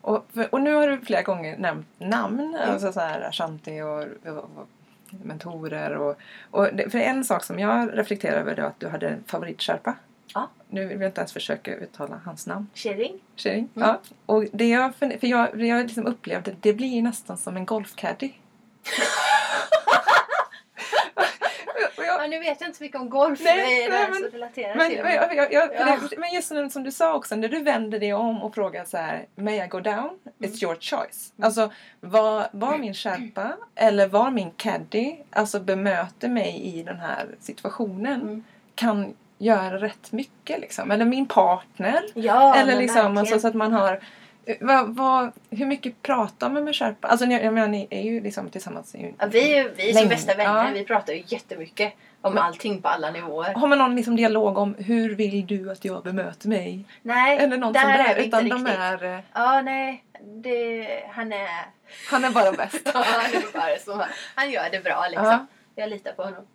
Och, och nu har du flera gånger nämnt namn. Alltså så här Ashanti och, och, och mentorer. Och, och det, för en sak som jag reflekterar över är att du hade en favoritsherpa. Ja. Nu vill jag inte ens försöka uttala hans namn. Shering. Shering. Mm. Ja. Och det jag, för jag, jag liksom upplevde, det blir nästan som en golfcaddy. <laughs> Nu vet jag inte så mycket om golf. Nej, Nej, men- så relaterat Men, till. men, jag, jag, jag, för Ja. det, men just som, som du sa också, när du vänder dig om och frågar så här, May I go down? It's your choice. Alltså, var, var min skärpa eller var min caddy, alltså bemöter mig i den här situationen, Mm. kan göra rätt mycket liksom. Eller min partner. Ja, eller liksom, verkligen. alltså, så att man har vad, vad, hur mycket pratar man med skärpa? Alltså jag, jag menar, ni är ju liksom tillsammans i Ja, vi är, vi är som bästa vänner. Ja. Vi pratar ju jättemycket om Men- allting på alla nivåer. Har man någon liksom dialog om hur vill du att jag bemöter mig? Nej, Eller något där sånt är där. vi inte Utan de riktigt. är... eh, Ja, nej. Det, han är... Han är bara bäst. <laughs> Ja, han är bara. Han, han gör det bra liksom. Ja. Jag litar på honom.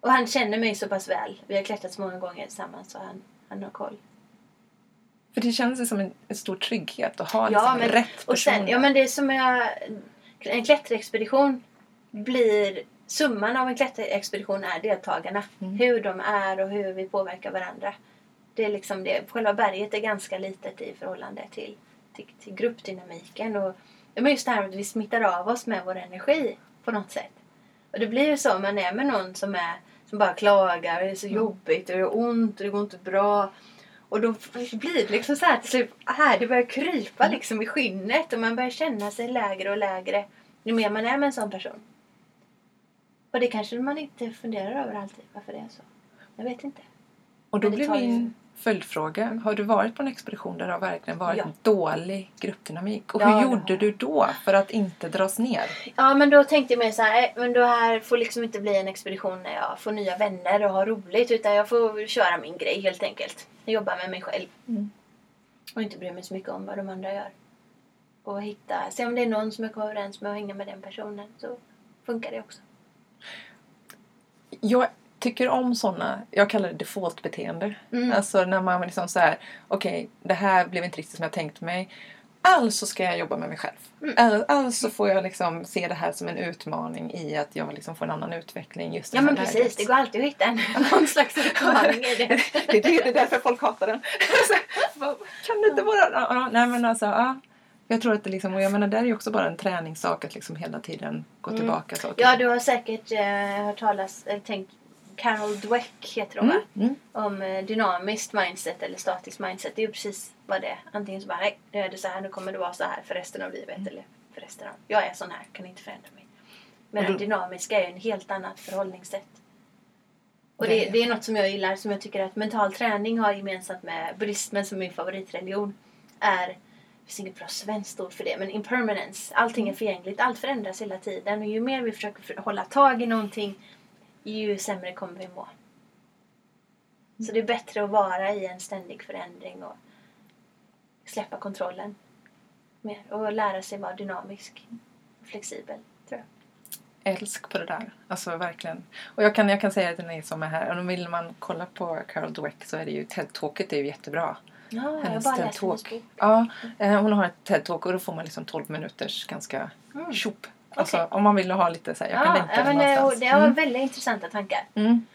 Och han känner mig så pass väl. Vi har klättrat så många gånger tillsammans så han, han har koll. För det känns ju som en, en stor trygghet att ha Ja, liksom men- rätt person. Och sen, ja men det är som jag... En klätterexpedition blir... Summan av en klätterexpedition är deltagarna. Mm. Hur de är och hur vi påverkar varandra. Det är liksom det. Själva berget är ganska litet i förhållande till, till, till gruppdynamiken. Och, men just det här att vi smittar av oss med vår energi på något sätt. Och det blir ju så om man är med någon som, är, som bara klagar. Det är så Mm. jobbigt och det gör ont och det går inte bra. Och då blir det liksom så här till slut, här, det börjar krypa liksom i skinnet och man börjar känna sig lägre och lägre ju mer man är med en sån person. Och det kanske man inte funderar över alltid, varför det är så. Jag vet inte. och då blir tar ju- min följdfråga. Har du varit på en expedition där det har verkligen varit Ja. dålig gruppdynamik? Och Ja, hur gjorde du då för att inte dras ner? Ja, men då tänkte jag mig så här, "Nej, men det här får liksom inte bli en expedition när jag får nya vänner och har roligt. Utan jag får köra min grej helt enkelt. Jobba med mig själv. Mm. Och inte bry mig så mycket om vad de andra gör. Och hitta, se om det är någon som jag kommer överens med och hänga med den personen. Så funkar det också. Jag tycker om såna, jag kallar det defaultbeteende. Mm. Alltså när man liksom så här, okej det här blev inte riktigt som jag tänkt mig. Alltså ska jag jobba med mig själv. Mm. Alltså, alltså får jag liksom se det här som en utmaning i att jag liksom får en annan utveckling just i Ja men precis, läget. det går alltid att hitta en, <laughs> någon slags utmaning i det. <laughs> det, är det, det är därför folk hatar den. <laughs> Kan det inte vara... Nej men alltså, ja. Jag tror att det liksom, och jag menar det är ju också bara en träningssak att liksom hela tiden gå Mm. tillbaka. Så, Ja, du har säkert eh, hört talas, tänkt, Carol Dweck heter hon va? mm, mm. om eh, dynamiskt mindset eller statiskt mindset. Det är ju precis vad det är. Antingen så bara, nej, nu är det så här, nu kommer det vara så här för resten av livet. Eller för resten av, jag är sån här, kan inte förändra mig. Men det dynamiska är ju en helt annat förhållningssätt. Och Det det, är- är något som jag gillar, som jag tycker att mental träning har gemensamt med buddhismen som min favoritreligion. Är, det finns inget bra svenskt ord för det, men impermanence. Allting är förgängligt, allt förändras hela tiden. Och ju mer vi försöker för- hålla tag i någonting, ju sämre kommer vi må. Så det är bättre att vara i en ständig förändring och släppa kontrollen mer. Och lära sig vara dynamisk och flexibel, tror jag. älsk på det där. Alltså verkligen. Och jag kan, jag kan säga till ni som är här, om vill man kolla på Carol Dweck så är det ju TED-talket är ju jättebra. Ja, jag Hennes bara läst hennes TED-talk. Ja, eh, hon har ett TED-talk och då får man liksom 12 minuters ganska Mm. tjopp. Alltså Okej. om man vill ha lite så här, jag kan Ja, länka ja, men det, någonstans. det var Mm. väldigt intressanta tankar. Mm.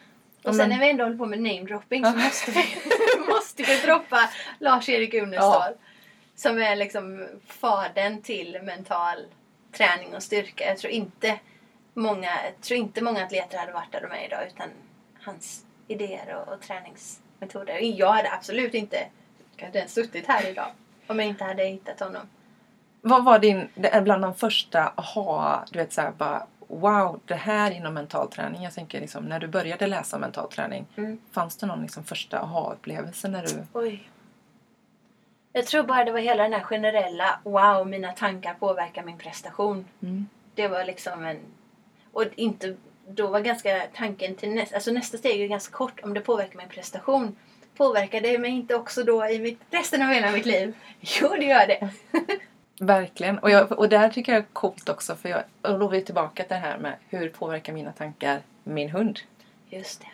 Ja, Och sen när vi ändå håller på med namedropping så Ja. måste vi, <laughs> måste vi droppa Lars-Erik Unestål. Som är liksom fadern till mental träning och styrka. Jag tror inte många, jag tror inte många atleter hade varit där de är idag utan hans idéer och, och träningsmetoder. Jag hade absolut inte kanske ens suttit här idag om jag inte hade hittat honom. Vad var din, det är bland de första aha, du vet såhär bara wow, det här inom mental träning. Jag tänker liksom när du började läsa mental träning. Mm. Fanns det någon liksom första aha-upplevelse när du... Oj. Jag tror bara det var hela den här generella wow, mina tankar påverkar min prestation. Mm. Det var liksom en... Och inte... Då var ganska tanken till nästa... Alltså nästa steg är ganska kort. Om det påverkar min prestation. Påverkar det mig inte också då i mitt, resten av hela mitt liv? Jo, det gör det. <laughs> Verkligen. Och, jag, och där tycker jag är coolt också för jag, och då är vi tillbaka till det här med hur påverkar mina tankar min hund? Just det.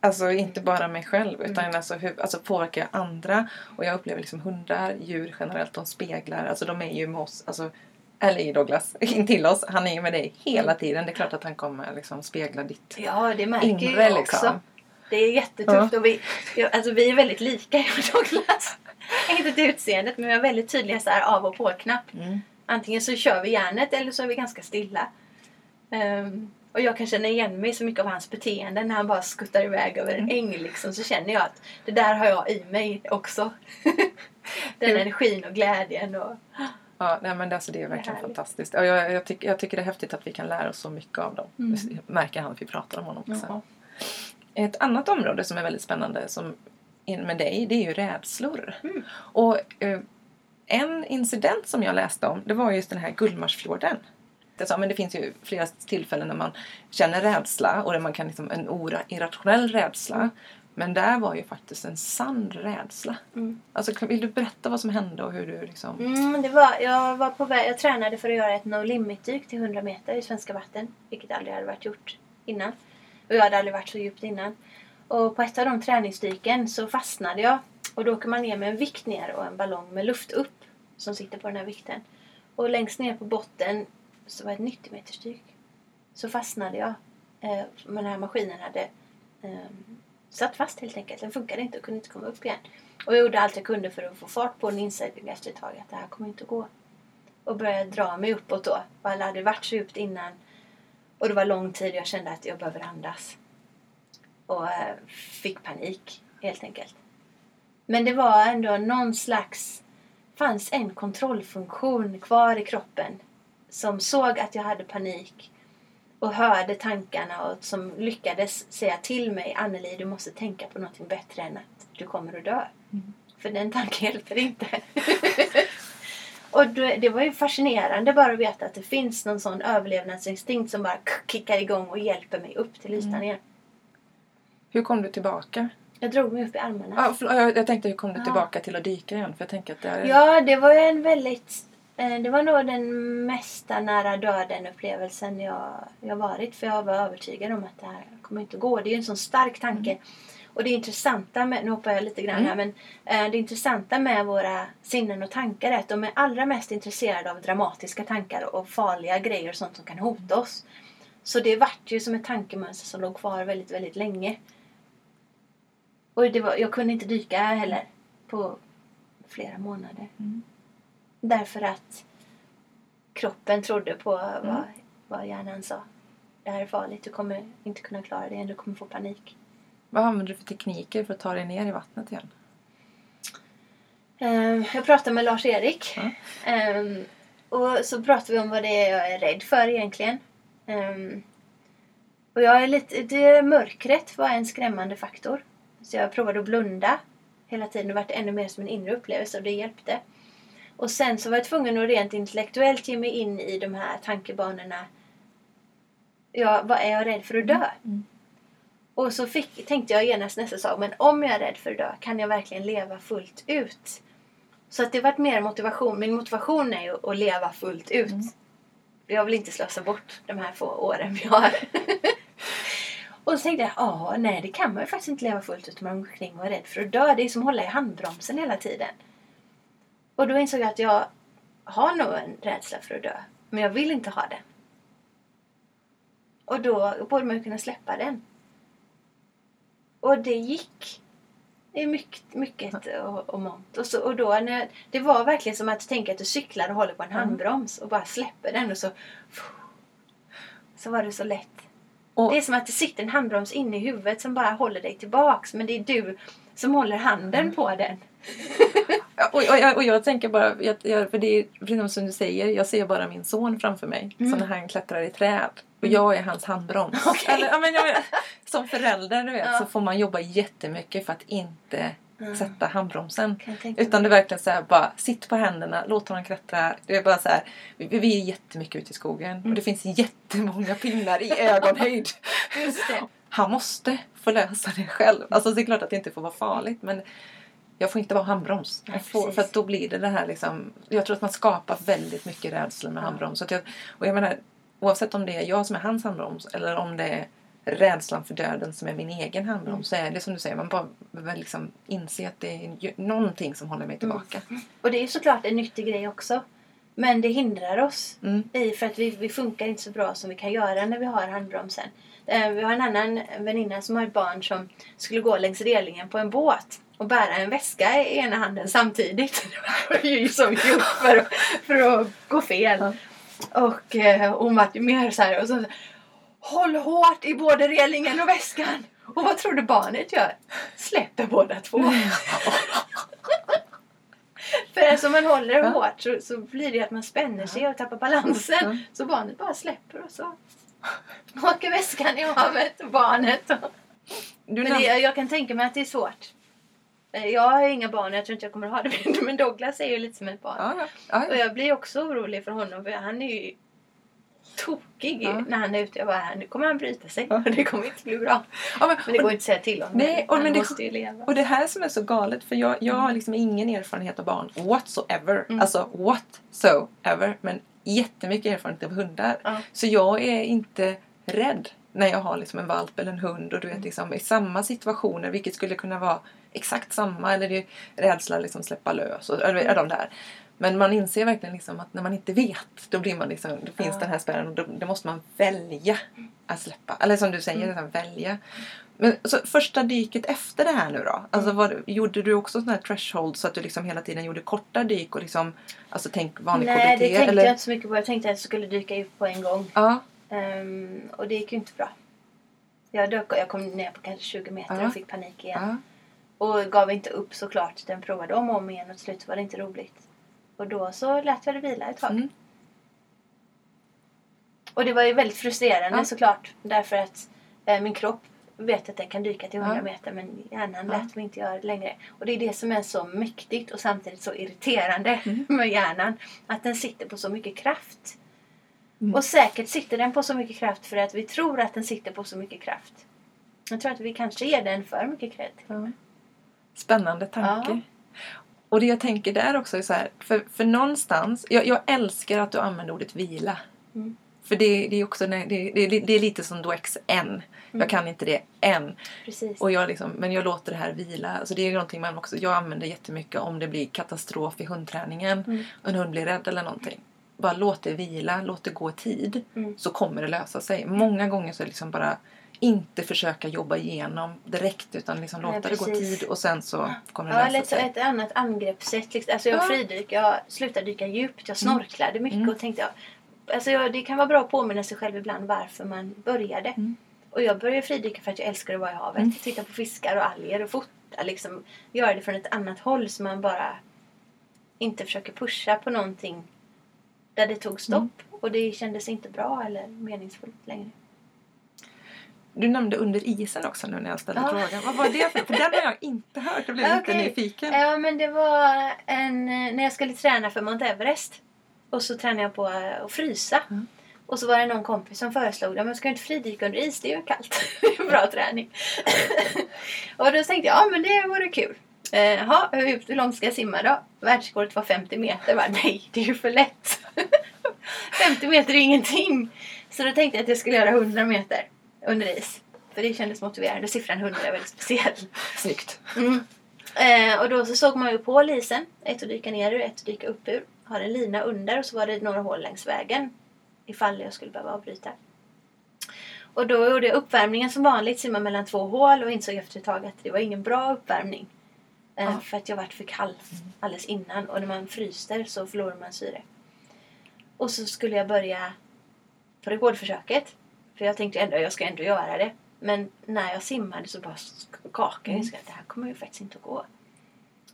Alltså inte bara mig själv utan Mm. alltså, hur, alltså påverkar jag andra. Och jag upplever liksom hundar, djur generellt, de speglar. Alltså de är ju med oss. Alltså, eller Douglas, <laughs> in till oss. Han är ju med dig hela Mm. tiden. Det är klart att han kommer liksom spegla ditt Ja, det märker inre jag liksom. Det är jättetufft. Och vi, ja, alltså, vi är väldigt lika, <laughs> jag och Douglas. inte till utseendet, men vi har väldigt tydliga så här, av och på-knapp. Mm. Antingen så kör vi järnet eller så är vi ganska stilla. Ehm, och jag kan känna igen mig så mycket av hans beteende när han bara skuttar iväg över en äng liksom. Så känner jag att det där har jag i mig också. <laughs> Den energin och glädjen och... Ja, nej, men det, alltså, det är verkligen härligt. fantastiskt. Och jag, jag, tycker, jag tycker det är häftigt att vi kan lära oss så mycket av dem. Mm. Det märker han att vi pratar om honom också. Ja. Ett annat område som är väldigt spännande som med dig, det är ju rädslor. Mm. Och eh, en incident som jag läste om, det var just den här Gullmarsfjorden. Det, sa, men det finns ju flera tillfällen när man känner rädsla och där man kan liksom, en ora, irrationell rädsla. Mm. Men där var ju faktiskt en sann rädsla. Mm. Alltså, vill du berätta vad som hände och hur du liksom... Mm, det var, jag var på väg, jag tränade för att göra ett no limit-dyk till 100 meter i svenska vatten. Vilket aldrig hade varit gjort innan. Och jag hade aldrig varit så djupt innan. Och på ett av de träningsdyken så fastnade jag. Och då åker man ner med en vikt ner och en ballong med luft upp. Som sitter på den här vikten. Och längst ner på botten så var det ett 90 meters dyk. Så fastnade jag. Eh, men den här maskinen hade eh, satt fast helt enkelt. Den funkade inte och kunde inte komma upp igen. Och jag gjorde allt jag kunde för att få fart på den insåg efter ett tag att det här kommer inte att gå. Och började dra mig uppåt då. Och jag hade varit så djupt innan. Och det var lång tid jag kände att jag behöver andas. Och eh, fick panik helt enkelt. Men det var ändå någon slags... fanns en kontrollfunktion kvar i kroppen. Som såg att jag hade panik. och hörde tankarna och som lyckades säga till mig Anneli du måste tänka på någonting bättre än att du kommer att dö. Mm. För den tanken hjälper inte. <laughs> och det, var ju fascinerande bara att veta att det finns någon sån överlevnadsinstinkt som bara kickar igång och hjälper mig upp till ytan Mm. igen. Hur kom du tillbaka? Jag drog mig upp i armarna. Ja, förlåt, jag, tänkte hur kom du tillbaka till att dyka igen? För jag tänker att det är... Ja, det var ju en väldigt... eh, Det var nog den mesta nära döden upplevelsen jag, jag varit. För jag var övertygad om att det här kommer inte gå. Det är ju en sån stark tanke. Och det intressanta med, nu hoppar jag lite grann här, men eh, det intressanta med våra sinnen och tankar är att de är allra mest intresserade av dramatiska tankar och farliga grejer och sånt som kan hota oss. Så det vart ju som ett tankemönster som låg kvar väldigt, väldigt länge. Och det var, jag kunde inte dyka heller på flera månader. Mm. Därför att kroppen trodde på vad, Mm. vad hjärnan sa. Det här är farligt, du kommer inte kunna klara det, du kommer få panik. Vad använder du för tekniker för att ta dig ner i vattnet igen? Ehm, Jag pratade med Lars-Erik. Ehm, Och så pratade vi om vad det är jag är rädd för egentligen. Ehm, Och jag är lite, det, mörkret var en skrämmande faktor. Så jag provade att blunda hela tiden och vart ännu mer som en inre upplevelse och det hjälpte. Och sen så var jag tvungen att rent intellektuellt ge mig in i de här tankebanorna. Ja, vad är jag rädd för att dö? Mm. Och så fick, tänkte jag genast nästa sak, men om jag är rädd för att dö, kan jag verkligen leva fullt ut? Så att det vart mer motivation. Min motivation är ju att leva fullt ut. Mm. Jag vill inte slösa bort de här få åren vi har. <laughs> och så tänkte jag, ja, nej det kan man ju faktiskt inte leva fullt ut om man går omkring och är rädd för att dö. Det är som att hålla i handbromsen hela tiden. Och då insåg jag att jag har nog en rädsla för att dö. Men jag vill inte ha den. Och då borde man ju kunna släppa den. Och det gick. Är mycket, mycket och, och mångt. Och, så, och då när, det var verkligen som att tänka att du cyklar och håller på en handbroms och bara släpper den och så så var det så lätt. Och, Det är som att det sitter en handbroms inne i huvudet som bara håller dig tillbaks. Men det är du som håller handen Mm. på den. <laughs> och, och, jag- och jag tänker bara, jag, jag, för det är precis som du säger, jag ser bara min son framför mig. Mm. Som när han klättrar i träd. Och jag är hans handbroms. <laughs> Okej. Eller, men jag, som förälder du vet, Ja. så får man jobba jättemycket för att inte Mm. sätta handbromsen. Utan det är verkligen så här, bara sitt på händerna, låt honom klättra. Det är bara så här, vi, vi är jättemycket ute i skogen och det finns jättemånga pinnar i ögonhöjd. <laughs> Han måste få lösa det själv. Alltså det är klart att det inte får vara farligt men jag får inte vara handbroms. Jag får, för då blir det det här liksom, jag tror att man skapar väldigt mycket rädsla med Ja. handbroms. Så jag, och jag menar, oavsett om det är jag som är hans handbroms eller om det är rädslan för döden som är min egen handbroms så är det som du säger, man bara behöver liksom inse att det är någonting som håller mig tillbaka. Och det är såklart en nyttig grej också. Men det hindrar oss. Mm. i för att vi, vi funkar inte så bra som vi kan göra när vi har handbromsen. Eh, Vi har en annan väninna som har ett barn som skulle gå längs relingen på en båt och bära en väska i ena handen samtidigt. <laughs> Det var ju som gjort för, att- för att gå fel. Och eh, hon var ju mer så här och så, Håll hårt i både relingen och väskan! Och vad tror du barnet gör? Släpper båda två. <laughs> För eftersom man håller Ja. hårt så, så blir det att man spänner sig och tappar balansen. Ja. Så barnet bara släpper och så åker väskan i havet och barnet. Och... Du Men det, jag kan tänka mig att det är svårt. Eh, Jag har inga barn jag tror inte jag kommer ha det. Men Douglas är ju lite som ett barn. ja, ja, ja, Och ja. jag blir också orolig för honom för han är ju tokig när han är ute. Jag bara, nu kommer han bryta sig. <laughs> Det kommer inte bli bra. men, Men det och- går inte att säga till honom. Nej, och han men det- måste ju leva. Och det här som är så galet, för jag, jag har liksom ingen erfarenhet av barn whatsoever. Mm. Alltså whatsoever. Men jättemycket erfarenhet av hundar. Så jag är inte rädd när jag har liksom en valp eller en hund och du vet liksom i samma situationer, vilket skulle kunna vara exakt samma eller det är rädsla liksom släppa lös och eller, de där. Men man inser verkligen liksom att när man inte vet, då blir man liksom, då finns Ja. den här spärren och då, då måste man välja att släppa. Eller som du säger, Mm. liksom, välja. Men så första dyket efter det här nu då? Alltså Mm. var, gjorde du också sån här threshold så att du liksom hela tiden gjorde korta dyk och liksom, alltså tänk vanlig Nej, KBT? det tänkte eller? jag inte så mycket på. Jag tänkte att jag skulle dyka ut på en gång. Ja, Ehm, och det gick ju inte bra. Jag, dök, jag kom ner på kanske 20 meter Ja. och fick panik igen. ja. Och gav inte upp såklart. Den provade om och om igen och till slut var det inte roligt. Och då så lät jag det vila ett tag. Mm. Och det var ju väldigt frustrerande Ja. såklart. Därför att eh, min kropp vet att den kan dyka till 100 Ja. meter men hjärnan Ja. lät mig inte göra det längre. Och det är det som är så mäktigt och samtidigt så irriterande Mm. <laughs> med hjärnan. Att den sitter på så mycket kraft. Mm. Och säkert sitter den på så mycket kraft för att vi tror att den sitter på så mycket kraft. Jag tror att vi kanske ger den för mycket cred. Ja. Spännande tanke. Ja. Och det jag tänker där också är så här, för, för någonstans, jag, jag älskar att du använder ordet vila. Mm. För det, det är också, det, det, det är lite som då X än. Mm. Jag kan inte det än. Precis. Och jag liksom, men jag låter det här vila. Alltså det är någonting man också, jag använder jättemycket om det blir katastrof i hundträningen. Mm. En hund blir rädd eller någonting. Bara låt det vila, låt det gå tid. Mm. Så kommer det lösa sig. Många gånger så är det liksom bara inte försöka jobba igenom direkt utan liksom låta det gå tid och sen så kommer det Ja, lösa sig. ett annat angreppssätt. Liksom. Alltså jag Ja. fridyk, jag slutade dyka djupt. Jag snorklade mycket Mm. och tänkte jag, alltså jag, det kan vara bra att påminna sig själv ibland varför man började. Mm. Och jag började fridyka för att jag älskar att vara i havet. Mm. Titta på fiskar och alger och fota. Liksom, göra det från ett annat håll så man bara inte försöker pusha på någonting där det tog stopp. Mm. Och det kändes inte bra eller meningsfullt längre. Du nämnde under isen också nu när jag ställde Ja. frågan. Vad var det för? För den har jag inte hört. Jag blev lite Okej. nyfiken. Ja, men det var en, när jag skulle träna för Mount Everest. Och så tränade jag på att frysa. Mm. Och så var det någon kompis som föreslog att man ska inte fridyka under is, det är ju kallt. <laughs> det är bra träning. <laughs> och då tänkte jag, ja men det vore kul. Eh, Jaha, hur, hur långt ska jag simma då? Världsrekordet var 50 meter. Jag Bara, nej, det är ju för lätt. <laughs> 50 meter är ingenting. Så då tänkte jag att jag skulle göra 100 meter under is. För det kändes motiverande. Siffran 100 är väldigt speciell. Snyggt. Mm. Eh, och då så såg man ju på lisen. Ett att dyka ner ur, ett att dyka upp ur. Har en lina under och så var det några hål längs vägen. Ifall jag skulle behöva avbryta. Och då gjorde jag uppvärmningen som vanligt. Simma mellan två hål och insåg efter ett tag att det var ingen bra uppvärmning. Eh, Ja. För att jag vart för kall alldeles innan. Och när man fryser så förlorar man syre. Och så skulle jag börja på rekordförsöket. För jag tänkte ändå, jag ska ändå göra det. Men när jag simmade så bara skakade jag. Att det här kommer ju faktiskt inte att gå.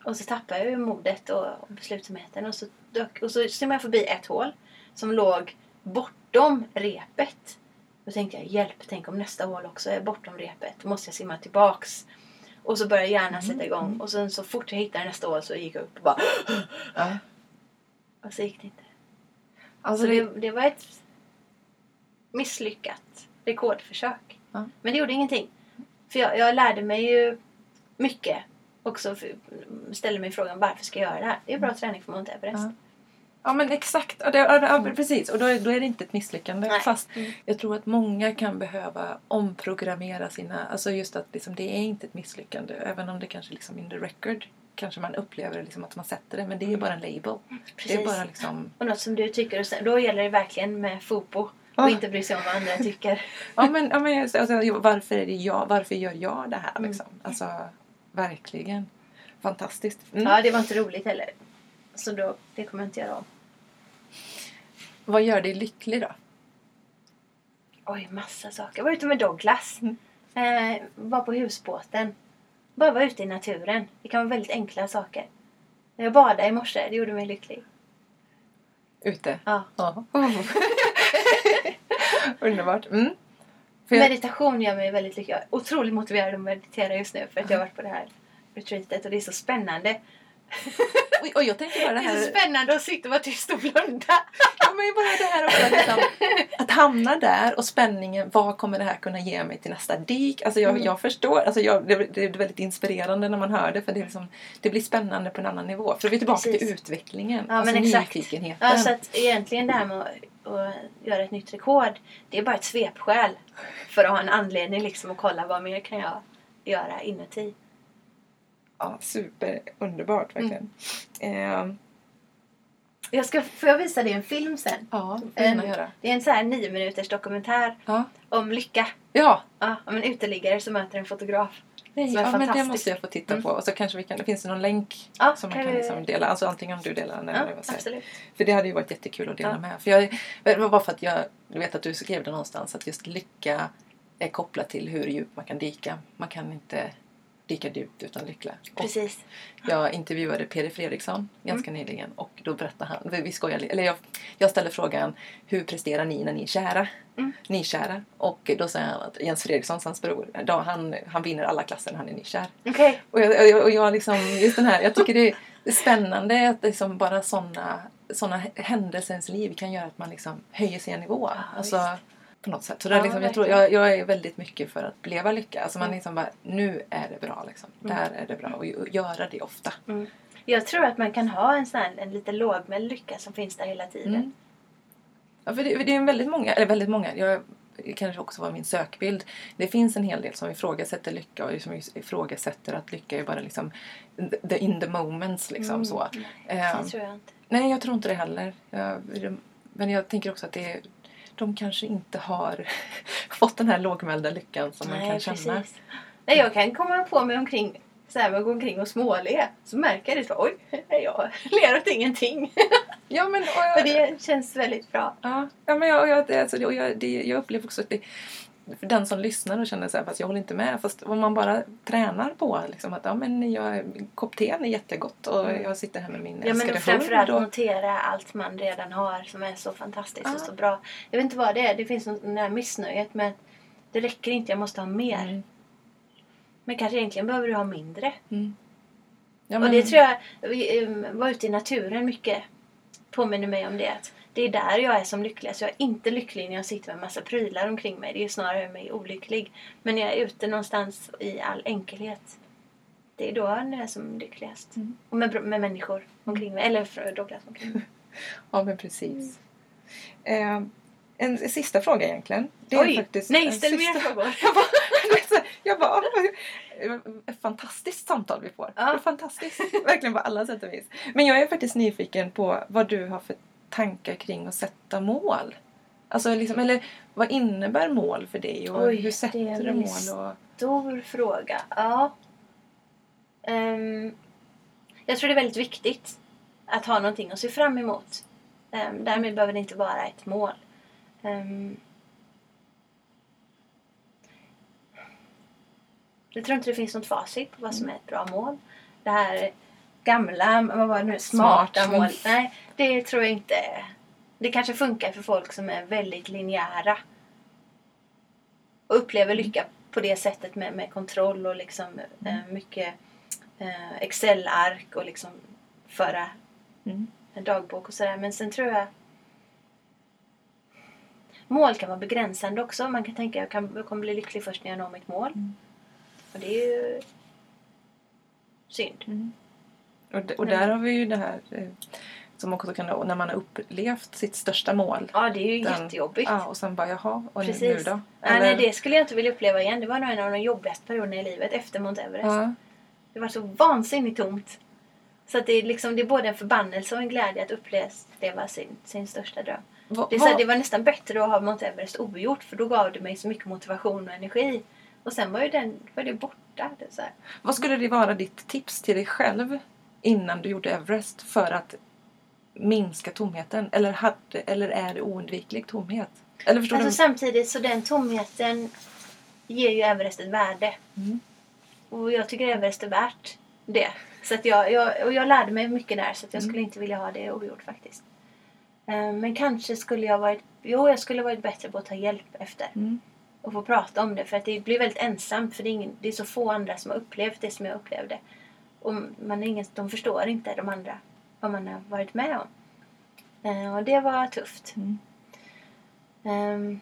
Och så tappade jag ju modet och, och beslutsamheten. Och så, dök, och så simmade jag förbi ett hål som låg bortom repet. Då tänkte jag, hjälp, tänk om nästa hål också är bortom repet. Då måste jag simma tillbaks. Och så började hjärnan sätta igång. Och sen så fort jag hittade nästa hål så gick jag upp och bara... Ja. Och så gick det inte. Alltså Så det, det, det var ett misslyckat rekordförsök. Ja. Men det gjorde ingenting. För jag, jag lärde mig ju mycket. Också för, ställde mig frågan varför ska jag göra det här? Det är bra träning för Mount Everest. Ja. ja men exakt. Och det, ja, ja, precis. Och då, är- då är det inte ett misslyckande. Nej. Fast Mm. jag tror att många kan behöva omprogrammera sina... Alltså just att liksom, det är inte ett misslyckande. Även om det kanske liksom in the record kanske man upplever liksom att man sätter det. Men det är bara en label. Det är Precis. bara liksom... Och något som du tycker. Och sen, då gäller det verkligen med FOPO. Och inte bry sig om vad andra tycker. <laughs> Ja men, ja, men alltså, varför, är det jag, varför gör jag det här Mm. liksom? Alltså verkligen. Fantastiskt. Mm. Ja, det var inte roligt heller. Så då, det kommer jag inte göra om. Vad gör dig lycklig då? Oj, massa saker. Jag var ute med Douglas. Mm. Eh, var på husbåten. Bara vara ute i naturen. Det kan vara väldigt enkla saker. Jag badade i morse. Det gjorde mig lycklig. Ute? Ja. Ja. <laughs> Underbart. Mm. Jag, Meditation gör mig väldigt lycklig. Jag är otroligt motiverad att meditera just nu för att jag har varit på det här retreatet och det är så spännande. <laughs> och, och jag tänker bara Det det är så här... spännande att sitta och vara tyst och blunda. Ja, men bara det här också, liksom, att hamna där och spänningen. Vad kommer det här kunna ge mig till nästa dik? Alltså jag, Mm. jag förstår. Alltså jag, det, det är väldigt inspirerande när man hör det. För det, är liksom, det blir spännande på en annan nivå. För vi är tillbaka Precis. till utvecklingen. Ja, alltså men exakt. nyfikenheten. Ja, så att egentligen det här med att, att göra ett nytt rekord. Det är bara ett svepskäl. För att ha en anledning liksom att kolla vad mer kan jag göra inuti. Ja, super underbart verkligen. Ehm, Jag ska, får jag visa dig en film sen? ja, det får En- göra. Det är en så här nio minuters dokumentär Ja. om lycka. Ja, Ja, om en uteliggare som möter en fotograf. Nej, ja men det måste jag få titta Mm. på. Och så kanske vi kan, finns det någon länk Ja, som man kan kan liksom dela? Alltså antingen om du delar den eller Ja, vad absolut. För det hade ju varit jättekul att dela Ja. med. För jag, det var bara för att jag vet att du skrev det någonstans att just lycka är kopplat till hur djupt man kan dyka. Man kan inte lika djupt utan lycka. Och Precis. jag intervjuade Peder Fredriksson ganska nyligen och då berättade han, vi- skojar, eller jag, jag ställde frågan hur presterar ni när ni är kära? Mm. Nykära. Och då säger han att Jens Fredriksson, hans bror, då, han, han vinner alla klasser när han är nykär. Okej. Och jag, och jag, liksom, just den här, jag tycker det är spännande att liksom bara sådana såna händelser i ens liv kan göra att man liksom höjer sin nivå. alltså, visst. På något sätt. Så det är Ja, liksom, jag, tror, jag, jag är väldigt mycket för att leva lycka. Alltså man Mm. liksom bara, nu är det bra liksom. Där är det bra. Och, göra det ofta. Mm. Jag tror att man kan ha en sån en lite lågmäld lycka som finns där hela tiden. Mm. Ja, för det, för det är väldigt många, eller väldigt många, jag, det kanske också var min sökbild. Det finns en hel del som ifrågasätter lycka och som ifrågasätter att lycka är bara liksom the in the moments liksom Mm. så. Nej, Ehm, Det tror jag inte. nej, jag tror inte det heller. Jag, men jag tänker också att det är, de kanske inte har <laughs> fått den här lågmälda lyckan som man Nej, kan känna. precis. Nej, jag kan komma på mig omkring så här med att gå omkring och småle. Så märker jag det oj, jag <laughs> ler åt ingenting. <laughs> Ja, men, och jag, det känns väldigt bra. ja, ja, men jag, jag, alltså, jag, det, jag upplever också att det, för den som lyssnar och känner så här, fast jag håller inte med. Fast om man bara tränar på liksom, att ja, men jag, kopp te är jättegott och Mm. jag sitter här med min Ja, men älskade framförallt hund. Och, notera allt man redan har som är så fantastiskt Ja. och så bra. Jag vet inte vad det är. Det finns något det här missnöjet med att det räcker inte, jag måste ha mer. Mm. Men kanske egentligen behöver du ha mindre. Mm. Ja, Och men- det tror jag, vi um, var ute i naturen mycket påminner mig om det. Att det är där jag är som lyckligast. Jag är inte lycklig när jag sitter med en massa prylar omkring mig. Det är snarare mig olycklig. Men när jag är ute någonstans i all enkelhet. Det är då jag är som lyckligast. Mm. Och med, med människor omkring mig. Eller Douglas omkring mig. <laughs> Ja, men precis. Eh, en sista fråga egentligen. Det är Oj! faktiskt Nej, ställ mer frågor. <laughs> Jag bara, jag bara ett fantastiskt samtal vi får. Ja. Fantastiskt. Verkligen på alla sätt och vis. Men jag är faktiskt nyfiken på vad du har för tankar kring att sätta mål. Alltså liksom, eller vad innebär mål för dig och Oj, hur det är sätter en du mål? Och, Stor fråga. Ja. Ehm, jag tror det är väldigt viktigt att ha någonting att se fram emot. Um, därmed behöver det inte vara ett mål. Ehm, jag tror inte det finns något facit på vad som är ett bra mål. Det här gamla, vad var det nu, smarta Smart. mål. Nej, det tror jag inte. Det kanske funkar för folk som är väldigt linjära. Och upplever lycka på det sättet med, med kontroll och liksom eh, mycket eh, Excel-ark och liksom föra Mm. en dagbok och sådär. Men sen tror jag Mål kan vara begränsande också. Man kan tänka jag, kan, jag kommer bli lycklig först när jag når mitt mål. Mm. Och det är ju synd. Mm. Och, och där har vi ju det här eh, som också kan när man har upplevt sitt största mål. Ja, det är ju Den- jättejobbigt. Ja, och sen bara jaha, och nu, nu Precis. då? Nej, nej, det skulle jag inte vilja uppleva igen. Det var nog en av de jobbigaste perioderna i livet efter Mount Everest. ja. Det var så vansinnigt tomt. Så att det, är liksom, det är både en förbannelse och en glädje att uppleva sin, sin största dröm. Va- Det, är så här, det var nästan bättre att ha Mount Everest ogjort för då gav det mig så mycket motivation och energi. Och sen var ju den var det borta. Det så här. Vad skulle det vara ditt tips till dig själv innan du gjorde Everest för att minska tomheten? Eller, hade, eller är det oundviklig tomhet? Eller förstår Alltså du? samtidigt så den tomheten ger ju Everest ett värde. Mm. Och jag tycker Everest är värt det. Så att jag, jag, och jag lärde mig mycket där så att jag Mm. skulle inte vilja ha det ogjort faktiskt. Eh, Men kanske skulle jag varit, jo jag skulle varit bättre på att ta hjälp efter. Mm. Och få prata om det för att det blir väldigt ensamt för det är, ingen, det är så få andra som har upplevt det som jag upplevde. Och man är ingen, de förstår inte de andra vad man har varit med om. Eh, Och det var tufft. Mm. Ehm,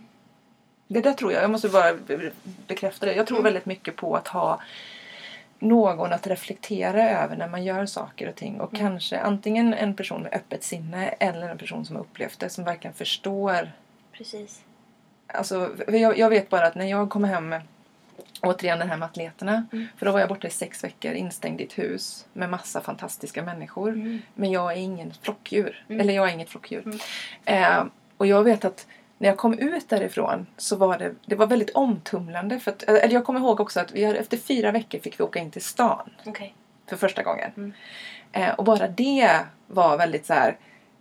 Det där tror jag, jag måste bara be- bekräfta det. Jag tror Mm. väldigt mycket på att ha någon att reflektera över när man gör saker och ting. Och Mm. kanske antingen en person med öppet sinne eller en person som har upplevt det som verkligen förstår. Precis. Alltså, jag, jag vet bara att när jag kommer hem Återigen det här med atleterna. Mm. För då var jag borta i sex veckor instängd i ett hus med massa fantastiska människor. Mm. Men jag är ingen flockdjur. Mm. Eller jag är inget flockdjur. Mm. Eh, och jag vet att när jag kom ut därifrån så var det, det var väldigt omtumlande. För att, eller jag kommer ihåg också att vi hade, efter fyra veckor fick vi åka in till stan Okej. för första gången. Mm. Eh, och bara det var väldigt så här.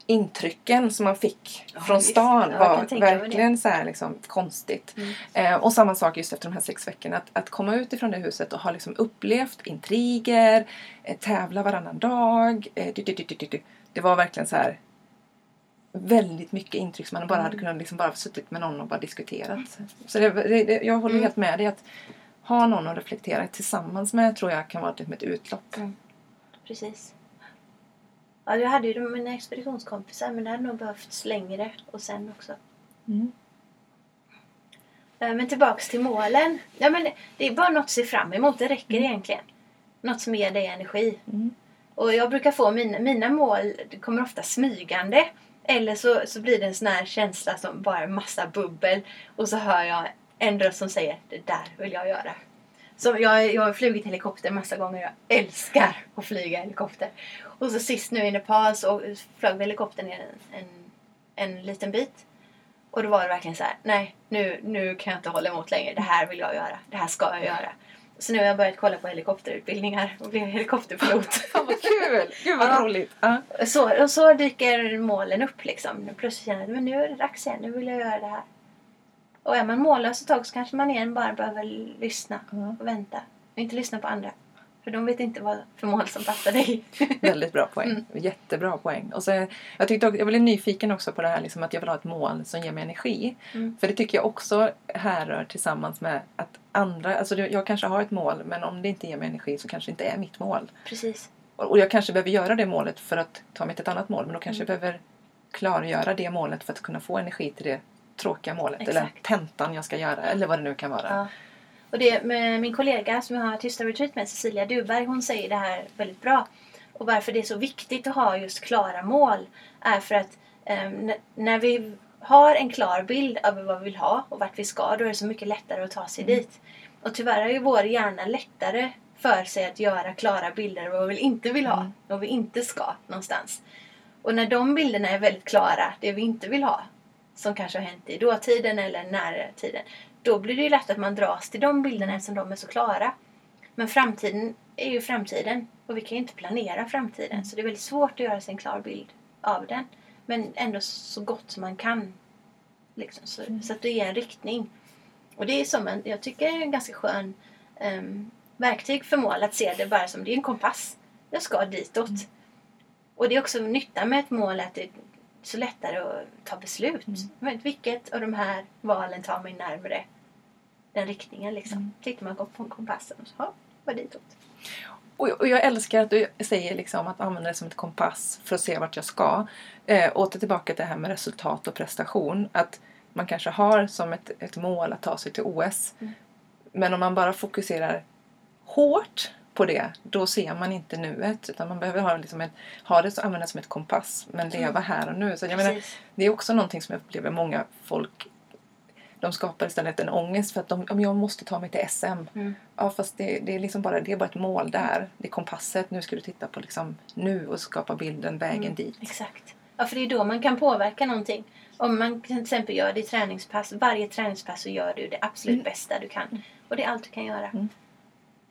Intrycken som man fick Ja, från stan Ja, var verkligen så här liksom konstigt. Mm. Eh, och samma sak just efter de här sex veckorna. Att, att komma ut ifrån det huset och ha liksom upplevt intriger, eh, tävla varannan dag. Eh, du, du, du. Det var verkligen så här väldigt mycket intryck som man bara hade Mm. kunnat liksom bara suttit med någon och bara diskuterat. Så det, det, jag håller Mm. helt med dig att ha någon att reflektera tillsammans med tror jag kan vara liksom ett utlopp. Precis. Ja, jag hade ju mina expeditionskompisar men det hade nog behövts längre och sen också. Mm. Eh, Men tillbaks till målen. Ja, men det- är bara något att se fram emot. Det räcker egentligen. Något som ger dig energi. Mm. Och jag brukar få mina, mina mål, det kommer ofta smygande. Eller så, så blir det en sån här känsla som bara massa bubbel. Och så hör jag en röst som säger det där vill jag göra. Så jag, jag har flugit helikopter massa gånger. Jag älskar att flyga helikopter. Och så sist nu i Nepal så flög vi helikoptern en, en, en liten bit. Och då var det verkligen så här, nej nu, nu kan jag inte hålla emot längre. Det här vill jag göra. Det här ska jag göra. Så nu har jag börjat kolla på helikopterutbildningar och blivit helikopterpilot. <laughs> Fan vad kul! Gud vad Ja. roligt! Ja. Så, och så dyker målen upp liksom. Plötsligt känner jag att nu är det dags igen, nu vill jag göra det här. Och är man mållös ett tag så kanske man igen bara behöver lyssna och vänta. Och inte lyssna på andra. För de vet inte vad för mål som passar dig. <laughs> Väldigt bra poäng. Mm. Jättebra poäng. Och så, jag, tyckte, också- jag blev nyfiken också på det här liksom att jag vill ha ett mål som ger mig energi. Mm. För det tycker jag också härrör tillsammans med att andra, alltså jag kanske har ett mål men om det inte ger mig energi så kanske det inte är mitt mål. Precis. Och och jag kanske behöver göra det målet för att ta mig till ett annat mål men då kanske Mm. jag behöver klargöra det målet för att kunna få energi till det tråkiga målet eller Exakt. tentan jag ska göra eller vad det nu kan vara. Ja. Och det med min kollega som jag har Tysta Retreat med, Cecilia Duberg, hon säger det här väldigt bra. Och varför det är så viktigt att ha just klara mål är för att n- när vi har en klar bild över vad vi vill ha och vart vi ska, då är det så mycket lättare att ta sig dit. Och tyvärr har ju vår hjärna lättare för sig att göra klara bilder av vad vi inte vill ha Mm. och vi inte ska någonstans. Och när de bilderna är väldigt klara, det vi inte vill ha, som kanske har hänt i dåtiden eller nära tiden, då blir det ju lätt att man dras till de bilderna eftersom de är så klara. Men framtiden är ju framtiden och vi kan ju inte planera framtiden så det är väldigt svårt att göra sig en klar bild av den. Men ändå så gott som man kan. Liksom, så, så att det ger en riktning. Och det är som en, jag tycker är en ganska skön ehm, verktyg för mål att se det bara som det är en kompass. Jag ska ditåt. Och det är också nyttan med ett mål att det så lättare att ta beslut. Mm. Men vilket av de här valen tar mig närmare den riktningen liksom. Mm. Tittar man på kompassen och så, ja, var ditåt. Och, och jag älskar att du säger liksom att använda det som ett kompass för att se vart jag ska. Eh, åter tillbaka till det här med resultat och prestation. Att man kanske har som ett, ett mål att ta sig till OS. Mm. Men om man bara fokuserar hårt på det, då ser man inte nuet. Utan man behöver ha, liksom ett, ha det så, använda som ett kompass, men leva Mm. här och nu. Så jag menar, det är också någonting som jag upplever många folk de skapar istället en ångest för att de, om jag måste ta mig till SM. Mm. Ja fast det, det, är liksom bara, det är bara ett mål där. Det är kompasset. Nu ska du titta på liksom nu och skapa bilden, vägen Mm. dit. Exakt. Ja, för det är då man kan påverka någonting. Om man till exempel gör det i träningspass, varje träningspass så gör du det absolut Mm. bästa du kan. Och det är allt du kan göra.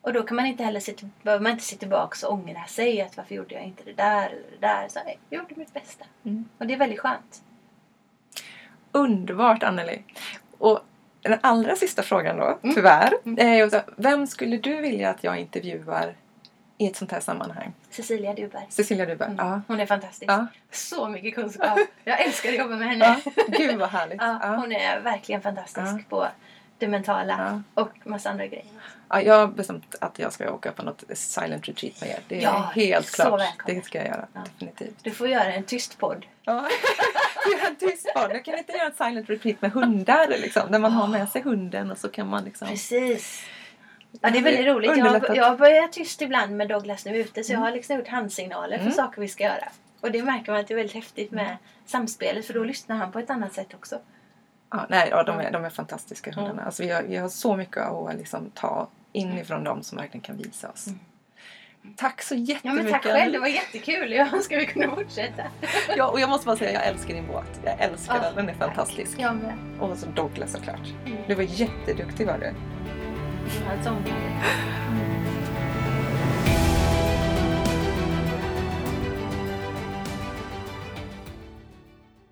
Och då kan man inte heller se, behöver man inte se tillbaka och ångra sig att varför gjorde jag inte det där eller det där. Så, jag gjorde mitt bästa. Mm. Och det är väldigt skönt. Underbart Anneli! Och den allra sista frågan då, Mm. tyvärr. Mm. så, vem skulle du vilja att jag intervjuar i ett sånt här sammanhang? Cecilia Duberg. Cecilia Duberg? Mm. Ja. Hon är fantastisk. Ja. Så mycket kunskap. Jag älskar att jobba med henne. ja. Gud vad härligt! Ja, hon är verkligen fantastisk på det mentala och massa andra grejer. Ja, jag har bestämt att jag ska åka på något silent retreat med er. Det är Ja, helt klart. välkommen. Det ska jag göra. Ja. Definitivt. Du får göra en tyst podd. Ja. <laughs> En tyst podd. Jag kan inte göra ett silent retreat med hundar. Liksom, där man har med sig hunden och så kan man liksom... Precis. Ja, det är väldigt roligt. Jag, jag börjar tyst ibland med Douglas nu ute så jag Mm. har liksom gjort handsignaler Mm. för saker vi ska göra. Och det märker man att det är väldigt häftigt med samspelet för då lyssnar han på ett annat sätt också. Ja, nej, ja, de, är, de är fantastiska hundarna. Mm. Alltså, vi, har, vi har så mycket att liksom, ta inifrån dem som verkligen kan visa oss. Mm. Tack så Ja jättemycket! men tack själv, det var jättekul. Ja, ska vi kunna fortsätta? ja, och jag måste bara säga, jag älskar din båt. Jag älskar Ja, den, den är fantastisk. Jag med. Och så Douglas såklart. Mm. Du var jätteduktig var du. Sånt.